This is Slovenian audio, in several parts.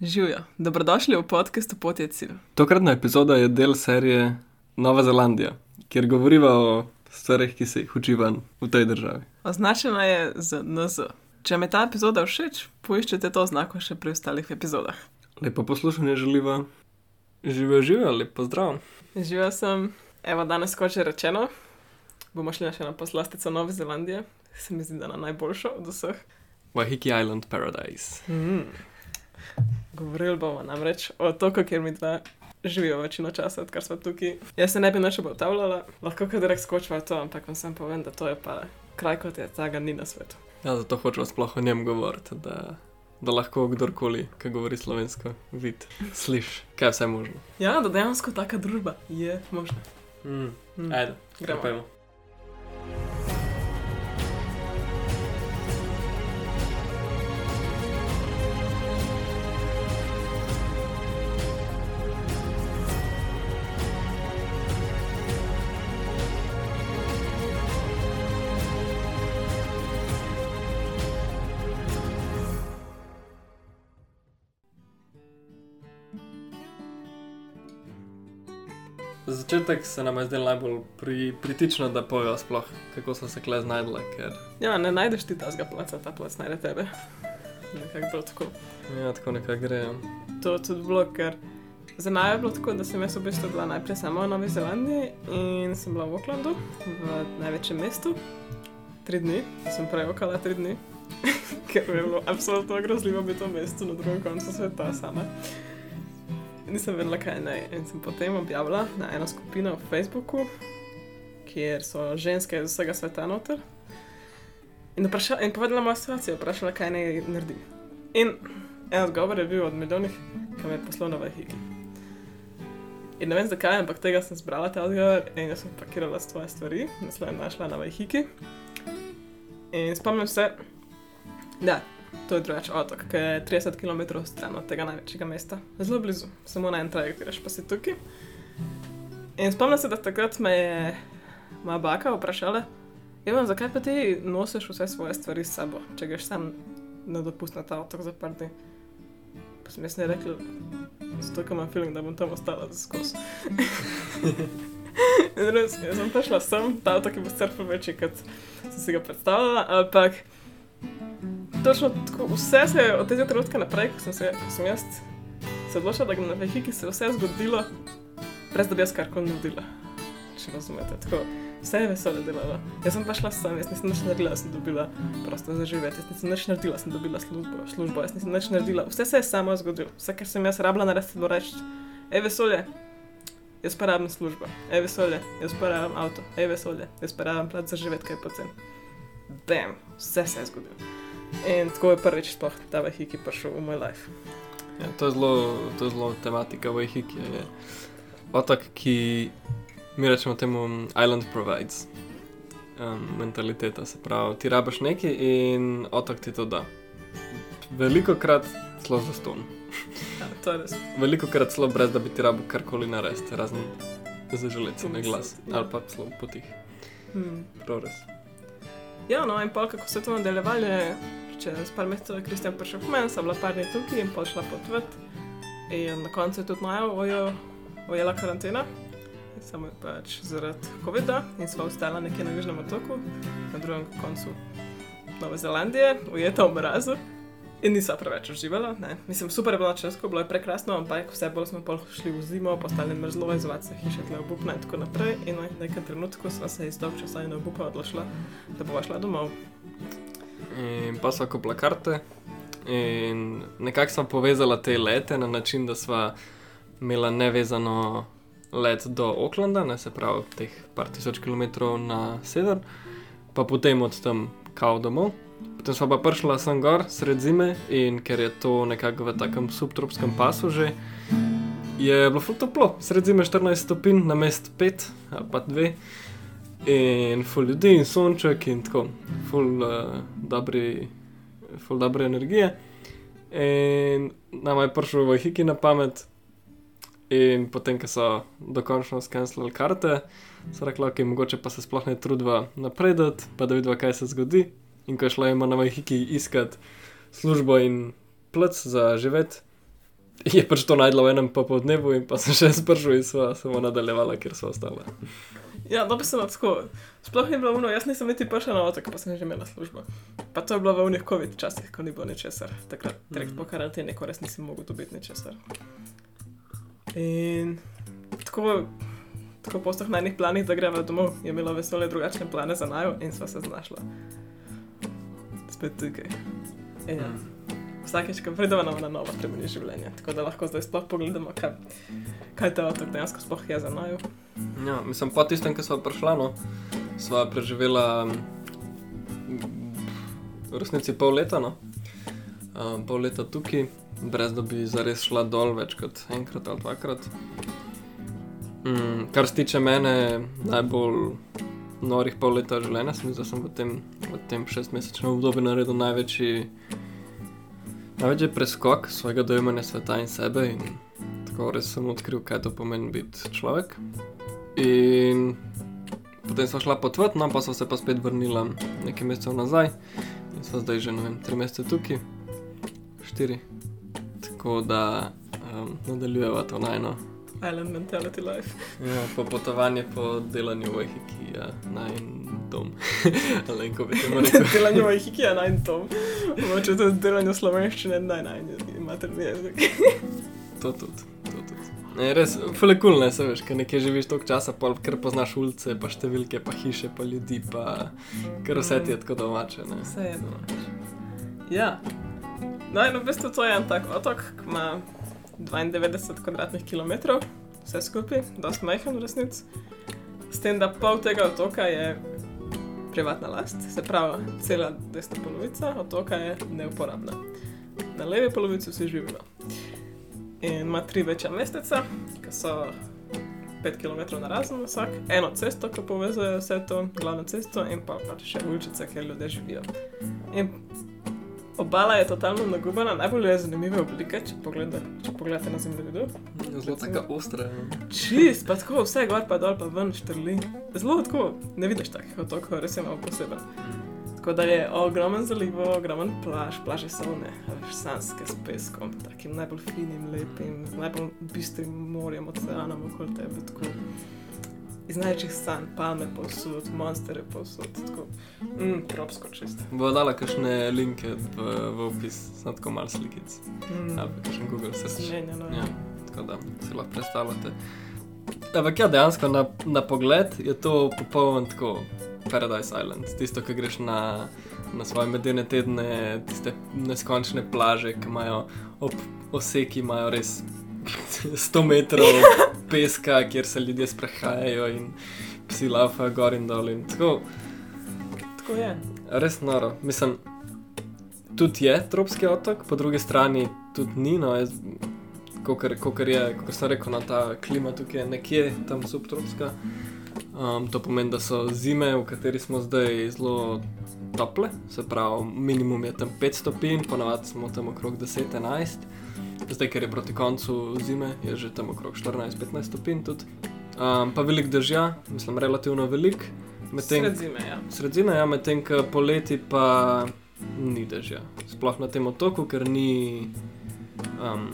Živijo, dobrodošli v podkastu Potje cilj. Tokratna epizoda je del serije Nova Zelandija, kjer govoriva o stvarih, ki se jih uči ven v tej državi. Označena je z NZ. Če vam je ta epizoda všeč, poiščite to znako še pri ostalih epizodah. Lepo poslušanje želiva. Živijo, živijo, lepo zdrav. Živijo sem, evo danes, kot že rečeno, bomo šli na še eno poslastico Nove Zelandije, se mi zdi, da na najboljšo od vseh. Wahiki Island Paradise. Mm. Govorili bomo namreč o otoku, kjer mi dva živijo večino časa, odkar smo tukaj. Jaz se ne bi noče obotavljala, lahko kar direkt skočiva to, ampak vam sem povem, da to je pa kraj kot je, tega ni na svetu. Ja, zato hočem sploh o njem govoriti, da, da lahko kdorkoli, ki govori slovensko, vidi, sliši, kaj vse je možno. Ja, da dejansko taka družba je možna. Mm. Mm. Ajde, Gremo. gremo. Začetek se nam je zdelo najbolj pri, pritično, da povejo sploh, kako so se kle znajdle, ker Ja, ne najdeš ti tazga placa, ta plac najde tebe. Nekako tako. ja, tako nekako gre. ja. To je tudi bilo, ker za naj je bilo tako, da sem jaz v bistvu bila najprej sama v Novi Zelandiji in sem bila v Aucklandu, v največjem mestu, tri dni, sem prej okala tri dni, ker je bilo absolutno grozljivo biti v mestu na drugem koncu sveta sama. Nisem vedela, kaj naj. In sem potem objavila na eno skupino v Facebooku, kjer so ženske iz vsega sveta noter. In, vpraša, in povedala mojo situacijo, vprašala, kaj naj naredim. In en odgovor je bil od milijonih, ki me je poslal na Vahiki. In ne vem zakaj, ampak tega sem zbrala ta odgovor in jaz sem pakirala svoje stvari, naslov našla na Vahiki. In spomnim se, da to je drugačen otok, ki je 30 km stran od tega največjega mesta, zelo blizu, samo na en trajekt greš pa si tukaj. In spomnim se, da takrat me je moja baka vprašala, Evan, zakaj pa ti nosiš vse svoje stvari s sabo, če greš sam na dopust na ta otok za par dni? Pa sem jaz ne rekla, zato ker imam feeling, da bom tam ostala za skos. In res, jaz sem prišla sem, ta otok je bil strpno večji, kot sem si ga predstavljala, ampak točno tako, vse se je od tega trenutka naprej, ko sem, se, ko sem jaz se odločila, da grem na Vehiki, se je vse zgodilo, brez da bi jaz karkoli naredila. Če razumete, tako. Vse je veselje delalo. Jaz sem pa šla sem, jaz nisem nič naredila, sem dobila prosto za živeti, jaz nisem nič naredila, sem dobila službo, službo jaz nisem nič naredila. Vse se je samo zgodilo. Vse, kar sem jaz rabila narediti, je bilo reči, hej vesolje, jaz pa rabim službo, hej vesolje, jaz pa rabim avto, hej vesolje, jaz pa rabim plat za živeti, kaj pocen. Bam, vse se je zgodilo. In tako je prvič sploh ta vehiki prišel v moj life. Ja, to, je zelo, to je zelo tematika Wahiki. Je otok, ki mi rečemo temu Island Provides. Um, mentaliteta se pravi, ti rabiš nekaj in otok ti to da. Veliko krat zelo za ston. Ja. Veliko krat zelo brez, da bi ti rabil karkoli narediti, razen zaželeti na glas Ja. ali pa zelo potih. Hmm. Prav res. Ja, no in pa kako se je to nadaljevalo, je čez par mesecev je Kristjan prišel k meni, sem bila par dni tukaj in pa šla potvrt. In na koncu je tudi Maja ojo- ojela karantena, samo pač zaradi COVID-a in sva ostala nekje na Južnem otoku, na drugem koncu Nove Zelandije, ujeta v mrazu. In nisem preveč uživala, ne. Mislim, super je bilo česko, bilo je prekrasno, ampak vse bolj smo pol šli v zimo, postali mrzlo, izvati se hiše tle obupna in tako naprej. In v nekem trenutku sva se iz dolg časa in obupa odločila, da bova šla domov. In pa so kupila karte in nekako smo povezala te lete na način, da smo imela nevezano let do Aucklanda, ne se pravi teh par tisoč kilometrov na sever, pa potem od tam kao domov. Potem smo pa prišla sem gor sred zime in ker je to nekako v takem subtropskem pasu že, je bilo ful toplo, sred zime 14 stopinj, na mest 5 ali pa 2. In ful ljudi in sonček in tako, ful uh, dobri, ful dobre energije. In nam je prišel v Hiki na pamet, in potem, ko so dokončno skenslali karte, so rekli, ok, mogoče pa se sploh ne trudva napredati, pa da vidva, kaj se zgodi. In ko je šla ima na Hiki iskati službo in plc za živeti, je pač to najdla v enem popoldnevu in pa sem še sprašil in sva samo nadaljevala, ker so ostale. Ja, dobro sem tako. Sploh ni bilo uno, jaz nisem niti prišel na otok, pa sem že imel službo. Pa to je bilo v unih COVID časih, ko ni bilo ničesar. Takrat, direkt po karanteni, ko res nisem mogel dobiti ničesar. In tako, tako po vseh najnih planih, da greva domov, je imela veselje drugačne plane za najo in sva se znašla. Spet tukaj. In Ja. Vsakeč, ko pridemo na na novo, spremeni življenje. Tako da lahko zdaj sploh pogledamo, kaj, kaj ta otok dejansko sploh je za najo. Ja, mislim, po tistem, ko smo prišla, no, sva preživela mm, v resnici pol leta, no. um, pol leta tukaj, brez da bi zares šla dol več kot enkrat ali dvakrat. Mm, kar se tiče mene, najbolj norih pol leta življenja, sem, da sem v tem, v tem šestmesečnem obdobju naredil največji, največji preskok svojega dojemanja sveta in sebe. In tako res sem odkril, kaj to pomeni biti človek. In potem smo šla potvrt, no pa so se pa spet vrnila nekaj mesecev nazaj in smo zdaj že, ne vem, tri mesece tukaj, štiri. Tako da um, nadaljujeva to najno. Island mentality life. Ja, po potovanje po delanju v Ehiki, ja, naj dom. Ali ko bi temu rekel. delanje v Hiki je naj to. Mogoče tudi delanje slovenščine naj naj materni jezik. To tudi, to tudi. Ne, res, fule kul, cool, ne, se veš, ker nekje živiš toliko časa, pa ker poznaš ulice, pa številke, pa hiše, pa ljudi, pa ker vse ti je tako domače, ne. Vse je domače. Ja. No, in v bistvu to je en tak otok, ki ima 92 kvadratnih kilometrov, vse skupaj, dosti majhen v resnici. S tem, da pol tega otoka je privatna last, se pravi, cela desna polovica otoka je neuporabna. Na levi polovici vsi živimo. In ima tri večja mesteca, ki so 5 km na razen vsak, eno cesto, ki povezuje vse to, glavno cesto, in pa pač še uličice, kjer ljudje živijo. In obala je totalno nagubana, najbolj je zanimive oblike, če, pogleda, če pogledate na zemljevidu. Zelo taka ostra. ja. Čist, pa tako vse gor pa dol, pa ven štrli. Zelo tako, ne vidiš takih otokov, res je malo poseben. Tako da je ogromen zaliv, ogromen plaž, plaže so veš, sanske s peskom, takim najbolj finim, lepim, z najbolj bistrim morjem, oceanom okoli tebe. Tako. Iz največjih sanj, palme posod, monstere posod, tako, mm, tropsko čist. Bo dala kakšne linke v, v opis, samo tako malo slikic. Mm. Ali kakšen Google search. Zmenjeno, Ja, tako da si lahko predstavljate. Ampak ja, dejansko na, na pogled je to popoln tako Paradise Island. Tisto, ki greš na, na svoje medene tedne, tiste neskončne plaže, ki imajo ob oseki, imajo res 100 metrov peska, kjer se ljudje sprehajajo in psi lafajo gor in dol. In tako, Tako je. Res noro. Mislim, tudi je tropski otok, po drugi strani tudi ni. No, jaz, kakor, je, kakor sem rekel, na ta klima tukaj je nekje tam subtropska. Um, to pomeni, da so zime, v kateri smo zdaj zelo tople, se pravi, minimum je tam 5 stopinj, ponavadi smo tam okrog 10-11. Zdaj, ker je proti koncu zime, je že tam okrog 14-15 stopinj tudi. Um, pa velik dežja, mislim, relativno velik. Medtem- Sred zime, ja. Sredina je, medtem ko poleti pa ni dežja. Sploh na tem otoku, ker ni um,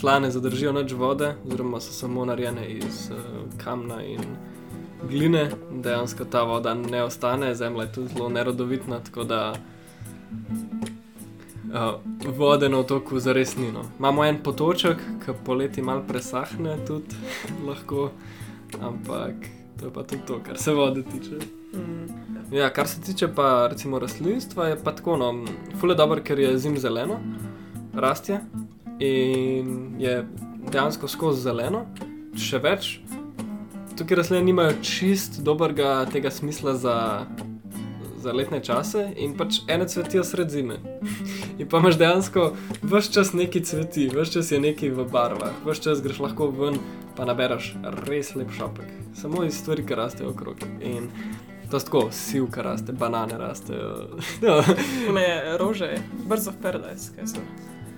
tla, ne zadržijo več vode, oziroma so samo narejene iz uh, kamna in gline. Dejansko ta voda ne ostane, zemlja je tudi zelo nerodovitna, tako da uh, vode na otoku zares ni. No. Imamo en potoček, ki poleti malo presahne, tudi lahko, ampak to je pa tudi to, kar se vode tiče. Mm. Ja, kar se tiče pa recimo rastlinstva, je pa tako, no, fule dobro, ker je zim zeleno, rastje in je dejansko skozi zeleno. Še več, tukaj rastline nimajo čist dobrega tega smisla za, za letne čase in pač ene cvetijo sred zime. In pa imaš dejansko vse čas neki cveti, vse čas je neki v barvah, vse čas greš lahko ven, pa nabereš res lep šopek. Samo iz stvari, ki rastejo okrog. In To je tako, sivka raste, banane rastejo, ja, One rože, brzo paradise, kaj so.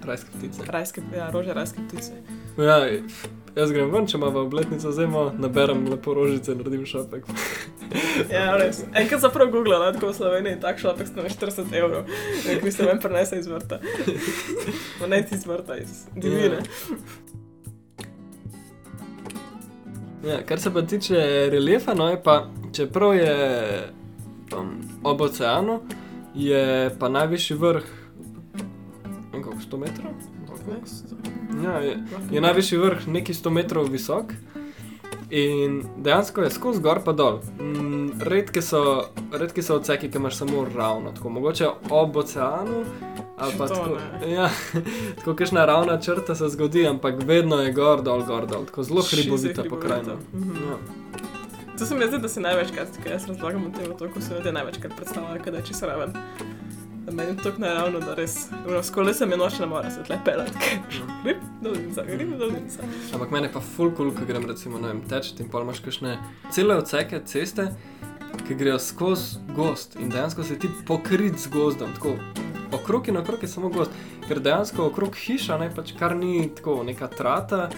Rajske ptice. Rajske, ja, rože, rajske ptice. Ja, jaz grem ven, če ima v obletnico zimo, naberem lepo rožice, naredim šopek. Ja, res. Enkrat sem prav googlal, da v Sloveniji tak šopek stane 40 evrov. Nek mi se ven prenese iz vrta. No, ne ti iz vrta, iz divine. Ja, kar se pa tiče reliefa, no je pa, čeprav je um, ob oceanu, je pa najvišji vrh, 100 metrov? Ja, je, je najvišji vrh nekaj 100 metrov visok in dejansko je skozi gor pa dol. Mm, redke, so, redke so odseki, ki imaš samo ravno, tako mogoče ob oceanu. To tako, ne. ja, tako kakšna ravna črta se zgodi, ampak vedno je gor, dol, gor, dol, tako zelo hribovita pokrajina. Mhm. Ja. To se mi zdi, da si največkrat, ko jaz razlagam o tem otoku, se ljudje največkrat predstavljajo, da je čisto raven. Meni je tako naravno, da res, s kolesom je noč ne more se tle pelati. Grip, dolnica, grip, dolnica. Ampak meni je pa full cool, ko grem recimo na teč in pol imaš kakšne cele odseke ceste, ki grejo skozi gost in dejansko se ti pokrit z gozdom. Tako, okrog in okrog je samo gost, ker dejansko okrog hiša, ne pač kar ni tako neka trata.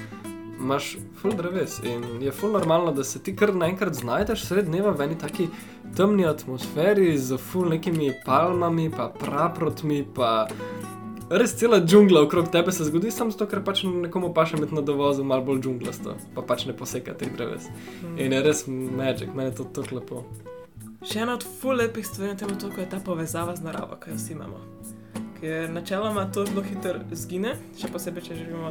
Imaš full dreves in je full normalno, da se ti kar naenkrat znajdeš sred dneva v eni taki temni atmosferi z full nekimi palmami, pa praprotmi, pa res cela džungla okrog tebe se zgodi, samo zato, ker pač nekomu paše imeti na dovozu malo bolj džunglasto, pa pač ne poseka teh dreves. In je res magic, meni je to tako lepo. Še ena od ful lepih stvari na tem otoku je ta povezava z naravo, ki jo vsi imamo. Ker načeloma to zelo hitro zgine, še posebej, če živimo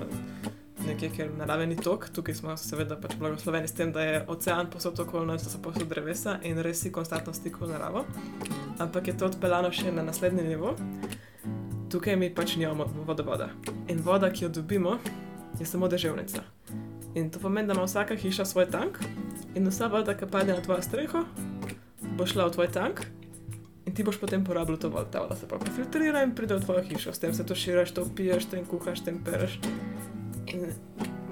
nekje, kjer narave ni tok. Tukaj smo seveda pač blagosloveni s tem, da je ocean posod okoli nas, da so posod drevesa in res si konstantno v stiku z naravo. Ampak je to odpeljano še na naslednji nivo. Tukaj mi pač nimamo vodovoda. In voda, ki jo dobimo, je samo deževnica. In to pomeni, da ima vsaka hiša svoj tank in vsa voda, ki pade na tvojo streho, bo šla v tvoj tank in ti boš potem porabljal to vodo. Ta voda se pa filtrira in pride v tvojo hišo, s tem se to širiš, to piješ, tem kuhaš, tem pereš. In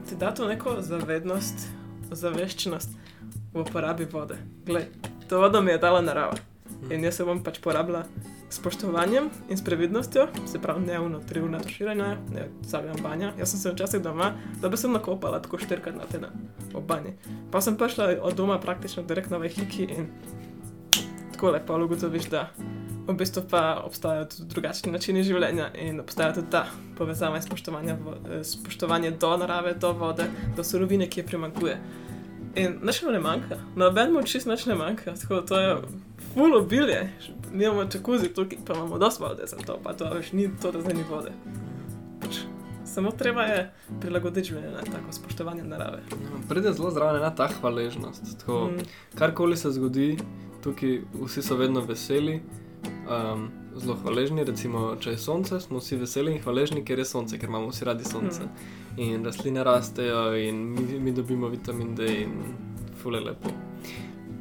ti da to neko zavednost, ozaveščenost v uporabi vode. Glej, to vodo mi je dala narava in jaz se bom pač porabila s spoštovanjem in s previdnostjo, se pravi, ne vno tri ure tuširanja, ne zavijam banja. Jaz sem se včasih doma, da bi se nakopala tako štirikrat na teden v banji. Pa sem prišla od doma praktično direktno v hiki in tako lepo ugotoviš, da v bistvu pa obstajajo tudi drugačni načini življenja in obstaja tudi ta povezava in spoštovanje, eh, spoštovanje do narave, do vode, do surovine, ki je primankuje. In nič nam ne manjka, nobenemu čist nič ne manjka, tako da to je full obilje. Mi imamo čakuzi tukaj, pa imamo dosti vode za to, pa to več ni to, da zdaj ni vode. Pač, samo treba je prilagoditi življenje na tako spoštovanje narave. Ja, Pride zelo zraven ena ta hvaležnost. Tako, Mm. Karkoli se zgodi, tukaj vsi so vedno veseli, um, zelo hvaležni. Recimo, če je sonce, smo vsi veseli in hvaležni, ker je sonce, ker imamo vsi radi sonce. Mm. In rastline rastejo, in mi, mi dobimo vitamin D, in fule lepo.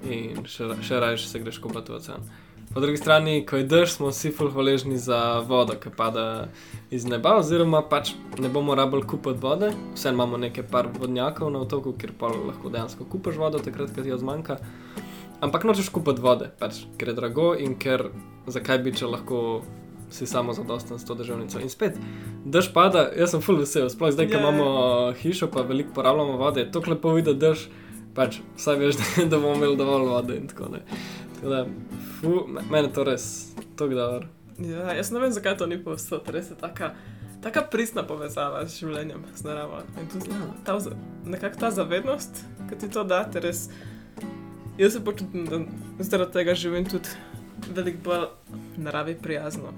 In še, še raje se greš kopati v ocean. Po drugi strani, ko je dež, smo vsi ful hvaležni za vodo, ki pada iz neba, oziroma pač ne bomo rabili kupiti vode, vse imamo nekaj par vodnjakov na otoku, kjer pa lahko dejansko kupaš vodo, takrat, ko ti jo zmanjka. Ampak nočeš kupiti vode, pač, ker je drago in ker zakaj bi, če lahko si samo zadosten s to državnico. In spet, dež pada, jaz sem full vesel, sploh zdaj, ko Ja, imamo hišo, pa veliko porabljamo vode, je tako lepo videti dež, pač vsaj veš, da, da bomo imeli dovolj vode in tako naprej. Tako da, fu, me- meni je to res tako dobro. Ja, jaz ne vem, zakaj to ni povsod, res je taka, taka pristna povezava z življenjem, z naravo. In tudi Ja. ta, nekako ta zavednost, ki ti to da, res. Jaz se počutim, da zaradi tega živim tudi veliko bolj naravi prijazno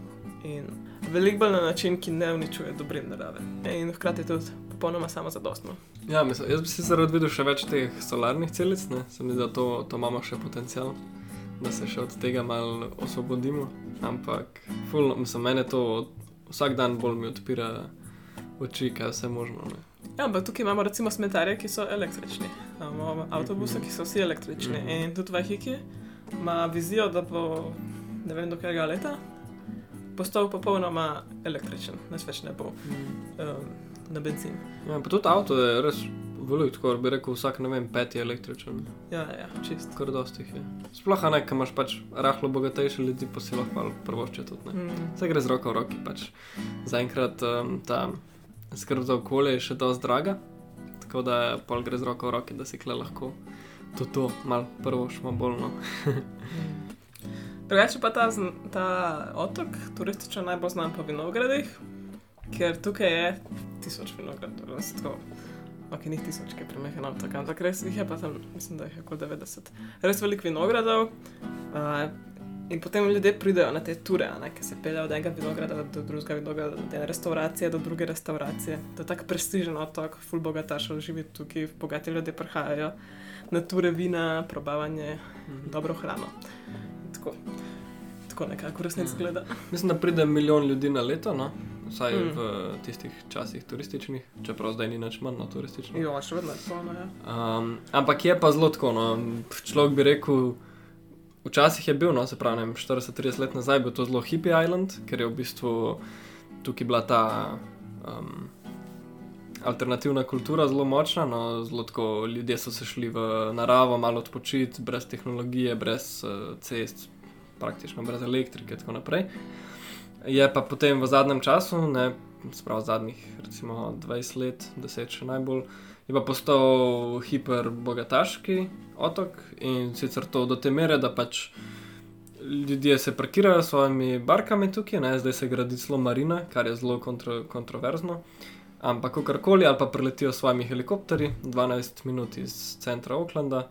in veliko bolj na način, ki ne uničuje dobrin narave. In hkrati tudi popolnoma samozadostno. Ja, mislim, jaz bi si zaradi videl še več teh solarnih celic, ne? se mi zdi, da to, to imamo še potencial, da se še od tega malo osvobodimo. Ampak, ful, mislim, mene to vsak dan bolj mi odpira oči, kaj je vse možno. Ne? Ja, ampak tukaj imamo recimo smetarje, ki so električni. Imamo avtobuse, ki so vsi električni. Mhm. In tudi Vahiki ima vizijo, da bo ne vem do katerega leta postal popolnoma električen, nič več ne bo um, na benzin. Ja, pa tudi avto je res veliko, tako bi rekel, vsak ne vem, peti električen, Ja, ja, čist. kar dosti jih je. Sploh ne, ker imaš pač rahlo bogatejše ljudi, pa si lahko malo prvošče tudi. Ne? Mm. Vse gre z roko v roki. Pač. Zaenkrat um, ta skrb za okolje je še dosti draga, tako da pol gre z roko v roki, da si kle lahko to, to malo prvo šmo bolno. Drugače pa ta, ta otok turistično najbolj znan po vinogradih, ker tukaj je tisoč vinogradov, da se tako. Ok, ni tisoč, ki je premehen otok, ampak res jih je pa tam, mislim, da jih je okoli 90. Res veliko vinogradov. Uh, in potem ljudje pridejo na te ture, ne, ki se peljejo od enega vinograda do drugega vinograda, od ene restauracije do druge restauracije. To je tako prestižen otok, full bogatašov živi tukaj, bogati ljudje prihajajo na ture vina, probavanje, dobro hrano. Tako, tako nekako resnici Mhm. gleda. Mislim, da pride milijon ljudi na leto, no? vsaj Mm. mm. v tistih časih turističnih, čeprav zdaj ni nič manj no, turističnih. Jo, še vedno je polno, ja. Um, ampak je pa zelo tako. No. Človek bi rekel, včasih je bil, no, se pravi, ne vem, 40-30 let nazaj, bil to zelo hippie island, ker je v bistvu tukaj bila ta um, alternativna kultura zelo močna. No, zelo tako, ljudje so se šli v naravo, malo odpočiti, brez tehnologije, brez uh, cest, praktično brez elektrike in tako naprej. Je pa potem v zadnjem času, ne, spravo zadnjih recimo 20 let, 10 še najbolj, je pa postal hiperbogataški otok in sicer to do te mere, da pač ljudje se parkirajo s svojimi barkami tukaj, ne? zdaj se gradi celo marina, kar je zelo kontro, kontroverzno. Ampak kakorkoli, ali pa preletijo s svojimi helikopterji 12 minut iz centra Oaklanda.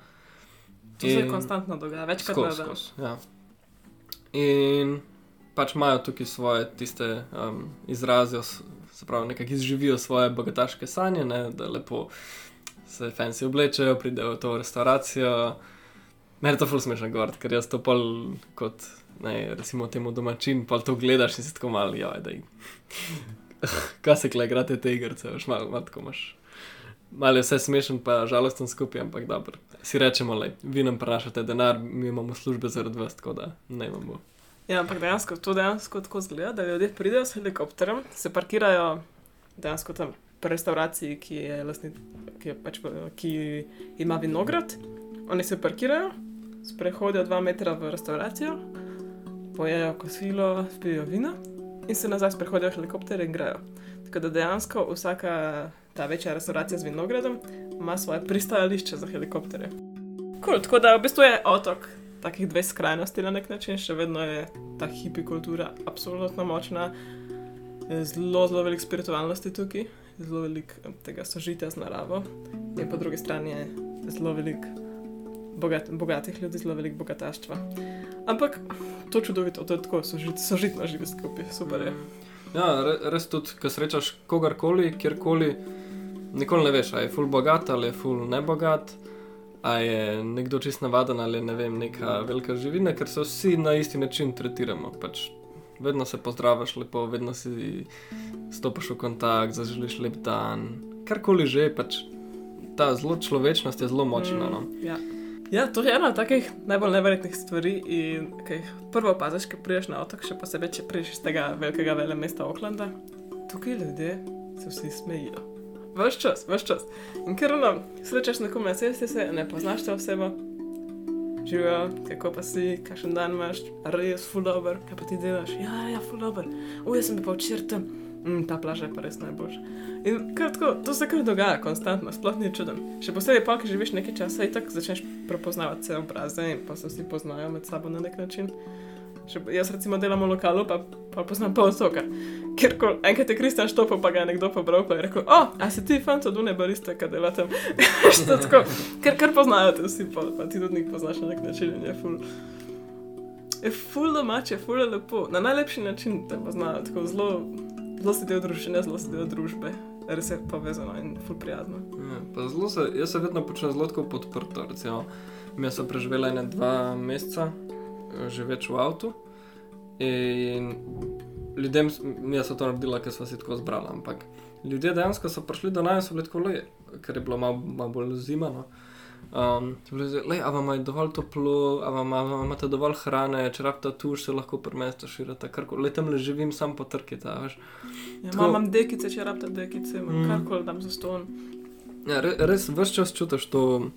To se konstantno dogaja, večkrat na dan. Ja. In pač imajo tukaj svoje tiste um, izrazijo, s- se pravi, nekako izživijo svoje bogataške sanje, ne, da lepo se fancy oblečejo, pridejo v to restauracijo. Meni je to ful smešno govoriti, ker jaz to pol kot, ne, recimo temu domačin, pol to gledaš in si tako malo, ja, da kaj se kle igrate te igrice, veš, malo, malo tako imaš. Malo je vse smešen, pa žalosten skupaj, ampak dobro. Si rečemo, le, vi nam prinašate denar, mi imamo službe zaradi vas, tako da ne imamo. Ja, ampak dejansko to dejansko tako zgleda, da ljudje pridejo s helikopterjem, se parkirajo dejansko tam pri restauraciji, ki, je lasni, ki, je pač, ki ima vinograd. Oni se parkirajo, sprehodijo dva metra v restauracijo, pojejo kosilo, spijo vino in se nazaj sprehodijo helikopter in grejo. Tako da dejansko vsaka ta večja restauracija z vinogradom ima svoje pristajališče za helikopterje. Cool, tako da v bistvu je otok takih dveh skrajnosti na nek način, še vedno je ta hipi kultura absolutno močna, zelo, zelo veliko spiritualnosti tukaj, zelo veliko tega sožitja z naravo, in po drugi strani je zelo veliko bogat, bogatih ljudi, zelo veliko bogataštva. Ampak to čudovito, to je tako sožit, sožitno živi skupaj, super je. Ja, re, res tudi, ko srečaš kogarkoli, kjerkoli, nikoli ne veš, ali je full bogat ali je full nebogat, ali je nekdo čist navaden ali ne vem, neka velika živina, ker se vsi na isti način tretiramo. Pač vedno se pozdraviš lepo, vedno si stopiš v kontakt, zaželiš lep dan, karkoli že, pač ta zelo človečnost je zelo močna. No. Ja. Ja, to je ena od takih najbolj neverjetnih stvari, in ki jih prvo opaziš, ko prideš na otok, še posebej, če prideš iz tega velikega vele mesta Oaklanda. Tukaj ljudje se vsi smejijo. Ves čas, ves čas. In ker ono, srečaš nekoga na cesti, se ne poznaš te osebo, živijo, kako pa si, kakšen dan imaš, res full dobro, kaj pa ti delaš, ja, ja, full dobro, uj, jaz sem pa včeraj tam, mm, ta plaža je pa res najboljša. In kar tako, to se kar dogaja konstantno, sploh ni čuden. Še posebej pa, ki živiš nekaj časa in tako začneš prepoznavati vse obraze in pa se vsi poznajo med sabo na nek način. Še, jaz recimo delam v lokalu, pa, pa poznam pol otoka. Ker ko enkrat je Kristjan štopil, pa ga je nekdo pobral, pa je rekel, o, oh, a si ti fant od une barista, ki dela tam. Tako, ker kar poznajo te vsi, pa, pa ti tudi njih poznaš na nek način in je ful. Je ful domače, ful je lepo, na najlepši način te poznajo, tako zelo, zelo si del družine, zelo si del družbe. Res je povezano in prijazno. Ja, zelo se, jaz se vedno počutim zelo podprto. Recimo, mi smo preživeli ene dva meseca, že več v avtu. In ljudem, mi smo to naredili, ker smo se tako zbrali. Ampak ljudje dejansko so prišli do nas, so bili tako leje, ker je bilo malo, malo bolj zima. No. Um, le, a vam je dovolj toplo, a vam a vam imate dovolj hrane, če rabite tuš, se lahko premeste širite, karkoli. Le tam le živim, sam potrkite. Ja, Tako- imam dekice, če rabite dekice, Mm. karkoli dam za ston. Ja, re, res vse čas čutiš to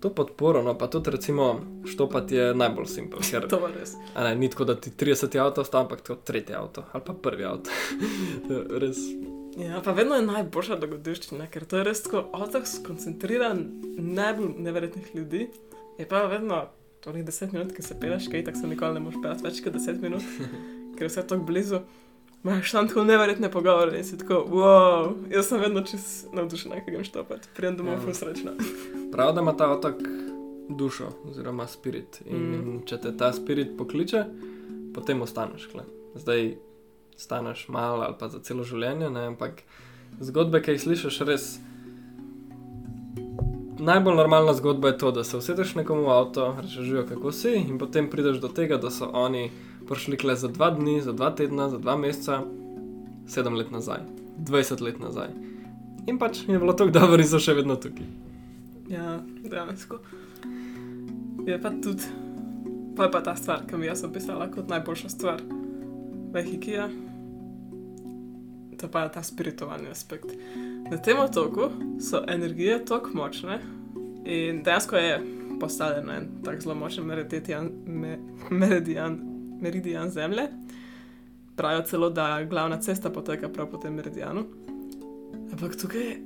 to podporo, no pa tudi recimo štopati je najbolj simpel. Ker, To je res. ne, ni tako, da ti 30 avto ostaja, ampak tako tretji avto ali pa prvi avto. To je res. Ja, pa vedno je najboljša dogodivščina, ker to je res tako otok skoncentriran najbolj neverjetnih ljudi. Je pa vedno torej 10 minut, ki se peleš, kaj tako se nikoli ne moreš pelati več kot 10 minut, ker je vse tako blizu. Imaš tam tako neverjetne pogovore in si tako, wow, jaz sem vedno čez navdušen, kaj grem štopati, prijem domov, Ja. srečna. Prav, da ima ta otok dušo, oziroma spirit. In Mm. če te ta spirit pokliče, potem ostaneš. Kle. Zdaj staneš malo ali pa za celo življenje, ne? ampak zgodbe, ki jih slišiš, res. Najbolj normalna zgodba je to, da se usedeš nekomu v avto, rečeš, kako si, in potem prideš do tega, da so oni prišli kle za dva dni, za dva tedna, za dva meseca, sedem let nazaj, 20 let nazaj. In pač je bilo tako dobro, in so še vedno tukaj. Ja, dejansko. Je pa tudi, pa je pa ta stvar, ki mi jaz opisala kot najboljša stvar v Hikija. To pa je ta spiritualni aspekt. Na tem otoku so energije tako močne in dejansko je postavljen en tak zelo močen meridian, me, meridian, meridian zemlje. Pravijo celo, da glavna cesta poteka prav po tem meridianu. Ampak tukaj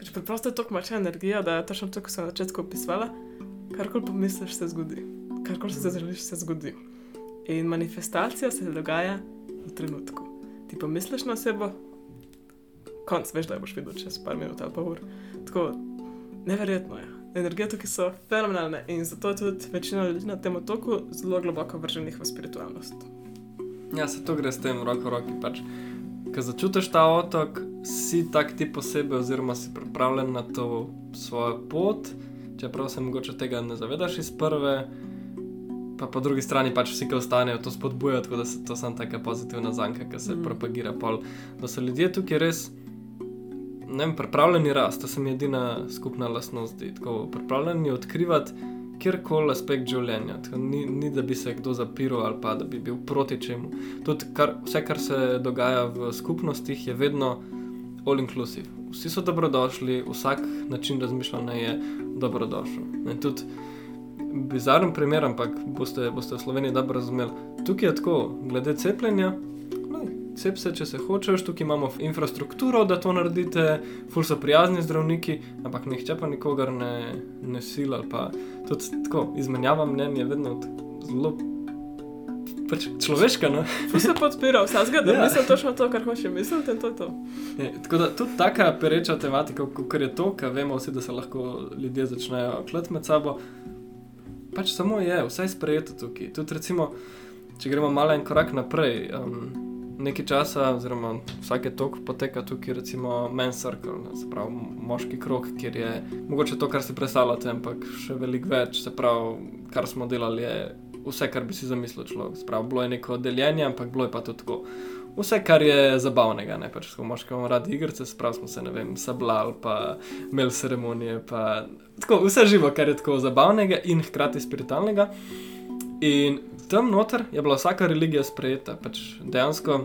Pač preprosto je tako močna energija, da je točno to, kot sem na začetku opisovala. Karkoli pomisliš, se zgodi. Karkoli se zaželiš, se zgodi. In manifestacija se dogaja v trenutku. Ti pomisliš na sebe, konc veš, da jo boš videl čez par minut ali pa ur. Tako neverjetno je. Energije tukaj so fenomenalne in zato je tudi večina ljudi na tem otoku zelo globoko vrženih v spiritualnost. Ja, se to gre s tem roko v roki. Pač. Ko začutiš ta otok, si tak ti posebej, oziroma si pripravljen na to svojo pot, čeprav se mogoče tega ne zavedaš iz prve. Pa po drugi strani pač vsi, ki ostanejo, to spodbujajo, tako da se to samo taka pozitivna zanka, ki se mm. propagira. Pol. Da so ljudje tukaj res, ne vem, pripravljeni rast, to se mi edina skupna lastnost. zdi. Tako pripravljeni odkrivati kjerkoli aspekt življenja. Tako, ni, ni, da bi se kdo zapiral ali pa da bi bil proti čemu. Tudi kar, vse, kar se dogaja v skupnostih, je vedno all inclusive. Vsi so dobrodošli, vsak način razmišljanja je dobrodošel. In tudi bizaren primer, ampak boste, boste v Sloveniji dobro razumeli. Tukaj je tako, glede cepljenja. Cep se, če se hočeš, tukaj imamo infrastrukturo, da to naredite, ful so prijazni zdravniki, ampak nihče pa nikogar ne, ne sila. Pa tudi tako, izmenjava mnenja je vedno zelo pač človeška. No? Tu se podpira vsakega, da Ja. mislim točno to, kar hoče misliti to to. Je, tako da tudi taka pereča tematika, kot je to, kar vemo vsi, da se lahko ljudje začnejo klet med sabo. Pač samo je, vse je sprejeto tukaj. Tudi recimo, če gremo malo en korak naprej. Um, Nekaj časa, oziroma vsake tok poteka tukaj, recimo men's circle, ne, se pravi moški krok, kjer je mogoče to, kar si predstavljate, ampak še veliko več, se pravi, kar smo delali, je vse, kar bi si zamislil človek. Se pravi, bilo je neko deljenje, ampak bilo je pa tudi tako. Vse, kar je zabavnega, ne pač, ko moški imamo radi igrice, sprav smo se, ne vem, sablali, pa imeli ceremonije, pa tako, vse živo, kar je tako zabavnega in hkrati spiritualnega. In tam noter je bila vsaka religija sprejeta, pač dejansko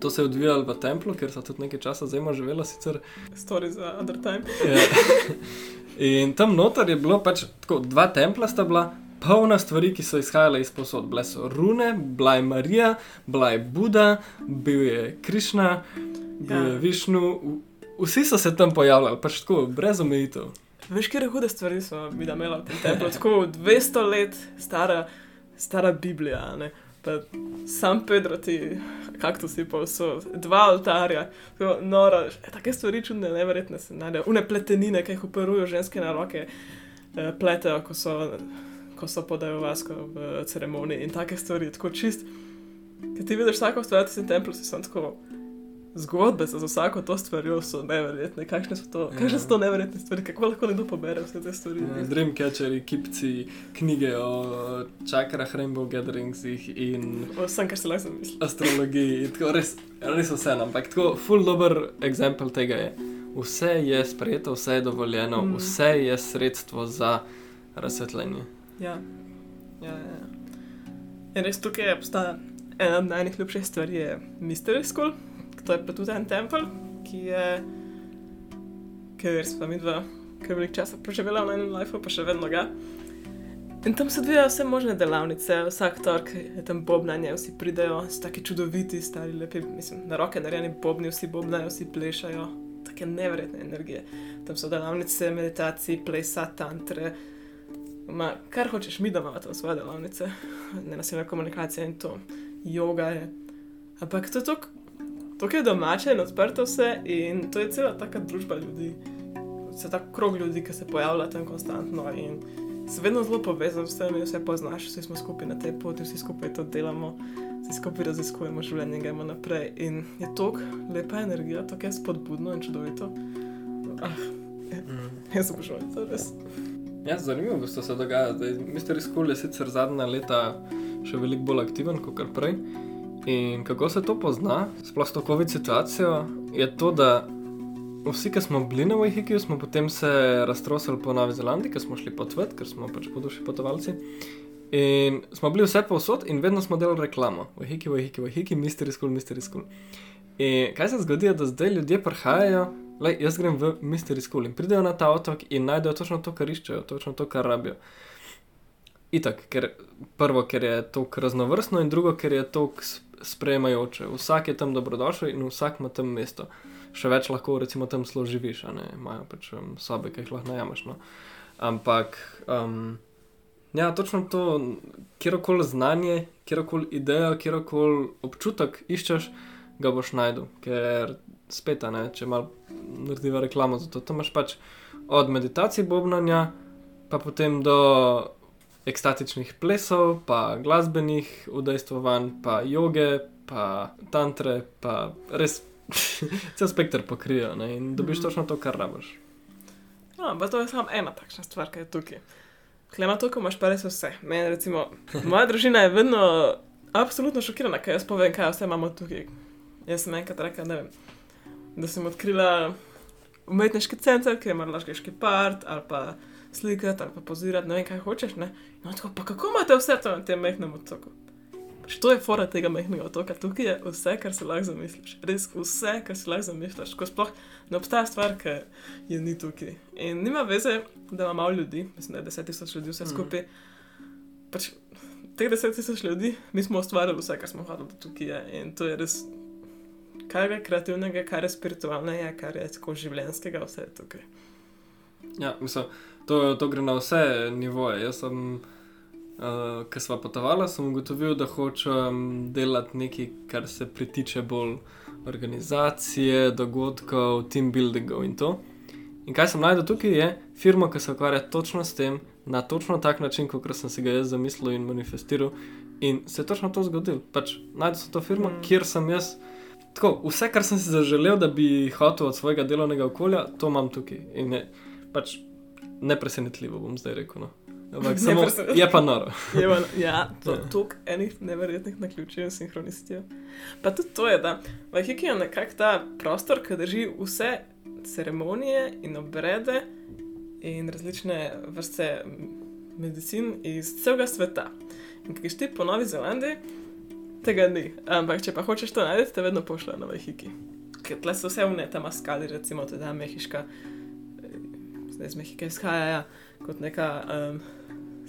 to se je odvijalo v templu, ker so tudi nekaj časa zelo živela sicer. Story za other time. Ja. In tam noter je bilo pač tako, dva templa sta bila. Polna stvari, ki so izhajale iz posod. Bile so rune, bila je Marija, bila je Buda, bil je Krišna, bil Ja. je Višnu, vsi so se tam pojavljali, pač tako, brez omejitev. Veš, kje hude stvari so mi da imela v tem templu. Tako 200 let stara, stara Biblija, ne. Pa sam Pedro ti, kaktusi povsod, dva oltarja, tako noro, e, take stvari čudne, neverjetne se najdejo. Une pletenine, ki jih operujo ženske na roke, eh, pletejo, ko so, ko so podajo vasko v ceremoniji in take stvari, tako čist. Ker ti vidiš vsako stvar, ti si v templu, si sem tako. Zgodbe za vsako to stvarjo so neverjetne. Kakšne so to, Ja. kakšne so to neverjetne stvari, kako lahko nekdo pobere vse te stvari. Ja, Dreamcatcheri, kipci, knjige o čakrah, rainbow gatheringsih in Vsem, kar se lahko zamisli. astrologiji. Tako, res, res vse, ampak tako, full dober eksempel tega je. Vse je sprejeto, vse je dovoljeno, Mm. vse je sredstvo za razsvetljenje. Ja. Ja, ja, ja. In res tukaj obstaja ena od najljubših stvari, je Mystery School, to je pa tudi en tempelj, ki je, ki je res pa mi dva ker veliko časa preživela v enem lifeu, pa še vedno ga. In tam se odvijajo vse možne delavnice, vsak torek je tam bobnanje, vsi pridejo, so taki čudoviti, stari, lepi, mislim, na roke narejeni bobni, vsi bobnajo, vsi plešajo, take neverjetne energije. Tam so delavnice, meditacije, plesa, tantre. Ma, kar hočeš, mi doma imamo tam svoje delavnice, nenasilna komunikacija in to, yoga je. Ampak to je tako, tako je domače in odprto vse, in to je cela taka družba ljudi, vse ta krog ljudi, ki se pojavlja tam konstantno. In se vedno zelo povezan s tem, vse poznaš, vsi smo skupaj na tej poti, vsi skupaj to delamo, vsi skupaj raziskujemo življenje in gremo naprej. In je to lepa energija, to je spodbudno in čudovito. Ah, je, jaz obožujem to res. Ja, zanimivo, da se dogaja. Mister Skul je sicer zadnja leta še veliko bolj aktiven kot prej. In kako se to pozna, sploh s to COVID situacijo, je to, da vsi, ki smo bili na Wahikiju, smo potem se raztrosili po Novi Zelandiji, ker smo šli potvati, ker smo pač po duši potovalci. In smo bili vse povsod in vedno smo delali reklamo. Wahiki, Wahiki, Wahiki, Mystery School, Mystery School. In kaj se zgodi, da zdaj ljudje prihajajo, le jaz grem v Mystery School in pridejo na ta otok in najdejo točno to, kar iščejo, točno to, kar rabijo. Itak, ker prvo, ker je to raznovrstno, in drugo, ker je to sprejemajoče. Vsak je tam dobrodošel in vsak ima tam mesto še več lahko, recimo, tam zelo živiš, ne imajo pač um, sobe, ki jih lahko najamaš. No. Ampak, um, ja, točno to, kjerkoli znanje, kjerkoli idejo, kjerkoli občutek iščeš, ga boš najdel. Ker spet, ne, če malo narediva reklamo za to, to imaš pač od meditacije, bobnanja, pa potem do. Ekstatičnih plesov, pa glasbenih udejstvovanj, pa joge, pa tantre, pa res cel spektr pokrijejo ne? in dobiš mm. točno to, kar rabiš. No, pa to je samo ena takšna stvar, ki je tukaj. Klema to, ko imaš pa res vse. Meni, recimo, moja družina je vedno absolutno šokirana, kaj jaz povem, kaj vse imamo tukaj. Jaz sem enkrat rekla, ne vem, da sem odkrila umetniški center, ki ima lažgeški part ali pa slikati ali pa pozirati, ne vem, kaj hočeš. Ne? No, tako, pa kako imate vse to na tem mehnem otoku? Što je fora tega majhnega otoka? Tukaj je vse, kar si lahko zamisliš. Res vse, kar si lahko zamisliš. Ko sploh ne obstaja stvar, ki je ni tukaj. In nima veze, da ima malo ljudi, mislim, da je 10 tisoč ljudi vse mhm. skupaj. Mm. Pač, teh 10 tisoč ljudi, mi smo ustvarili vse, kar smo hodili tukaj. Je. In to je res, kar je kreativnega, kar je spiritualnega, kar je tako življenskega, vse je tukaj. Ja, mislim, to, to gre na vse nivoje. Jaz sem uh, eh, ki smo potovali, sem ugotovil, da hočem delati nekaj, kar se pritiče bolj organizacije, dogodkov, team buildingov in to. In kaj sem najdel tukaj, je firma, ki se ukvarja točno s tem, na točno tak način, kot sem si ga jaz zamislil in manifestiral. In se je točno to zgodilo. Pač, najdel sem to firmo, mm. kjer sem jaz. Tako, vse, kar sem si zaželel, da bi hotel od svojega delovnega okolja, to imam tukaj. In je pač nepresenetljivo, bom zdaj rekel. No. Ampak samo, je pa noro. je pa, ja, to je ja. toliko enih neverjetnih naključij in sinhronistij. Pa tudi to je, da Vahiki je nekako ta prostor, ki drži vse ceremonije in obrede in različne vrste medicin iz celega sveta. In ki ti po Novi Zelandiji, tega ni. Ampak če pa hočeš to najti, te vedno pošljajo na Vahiki. Ker tle so vse vne, tam skali, recimo, tudi mehiška, zdaj iz Mehike izhajajo kot neka. Um,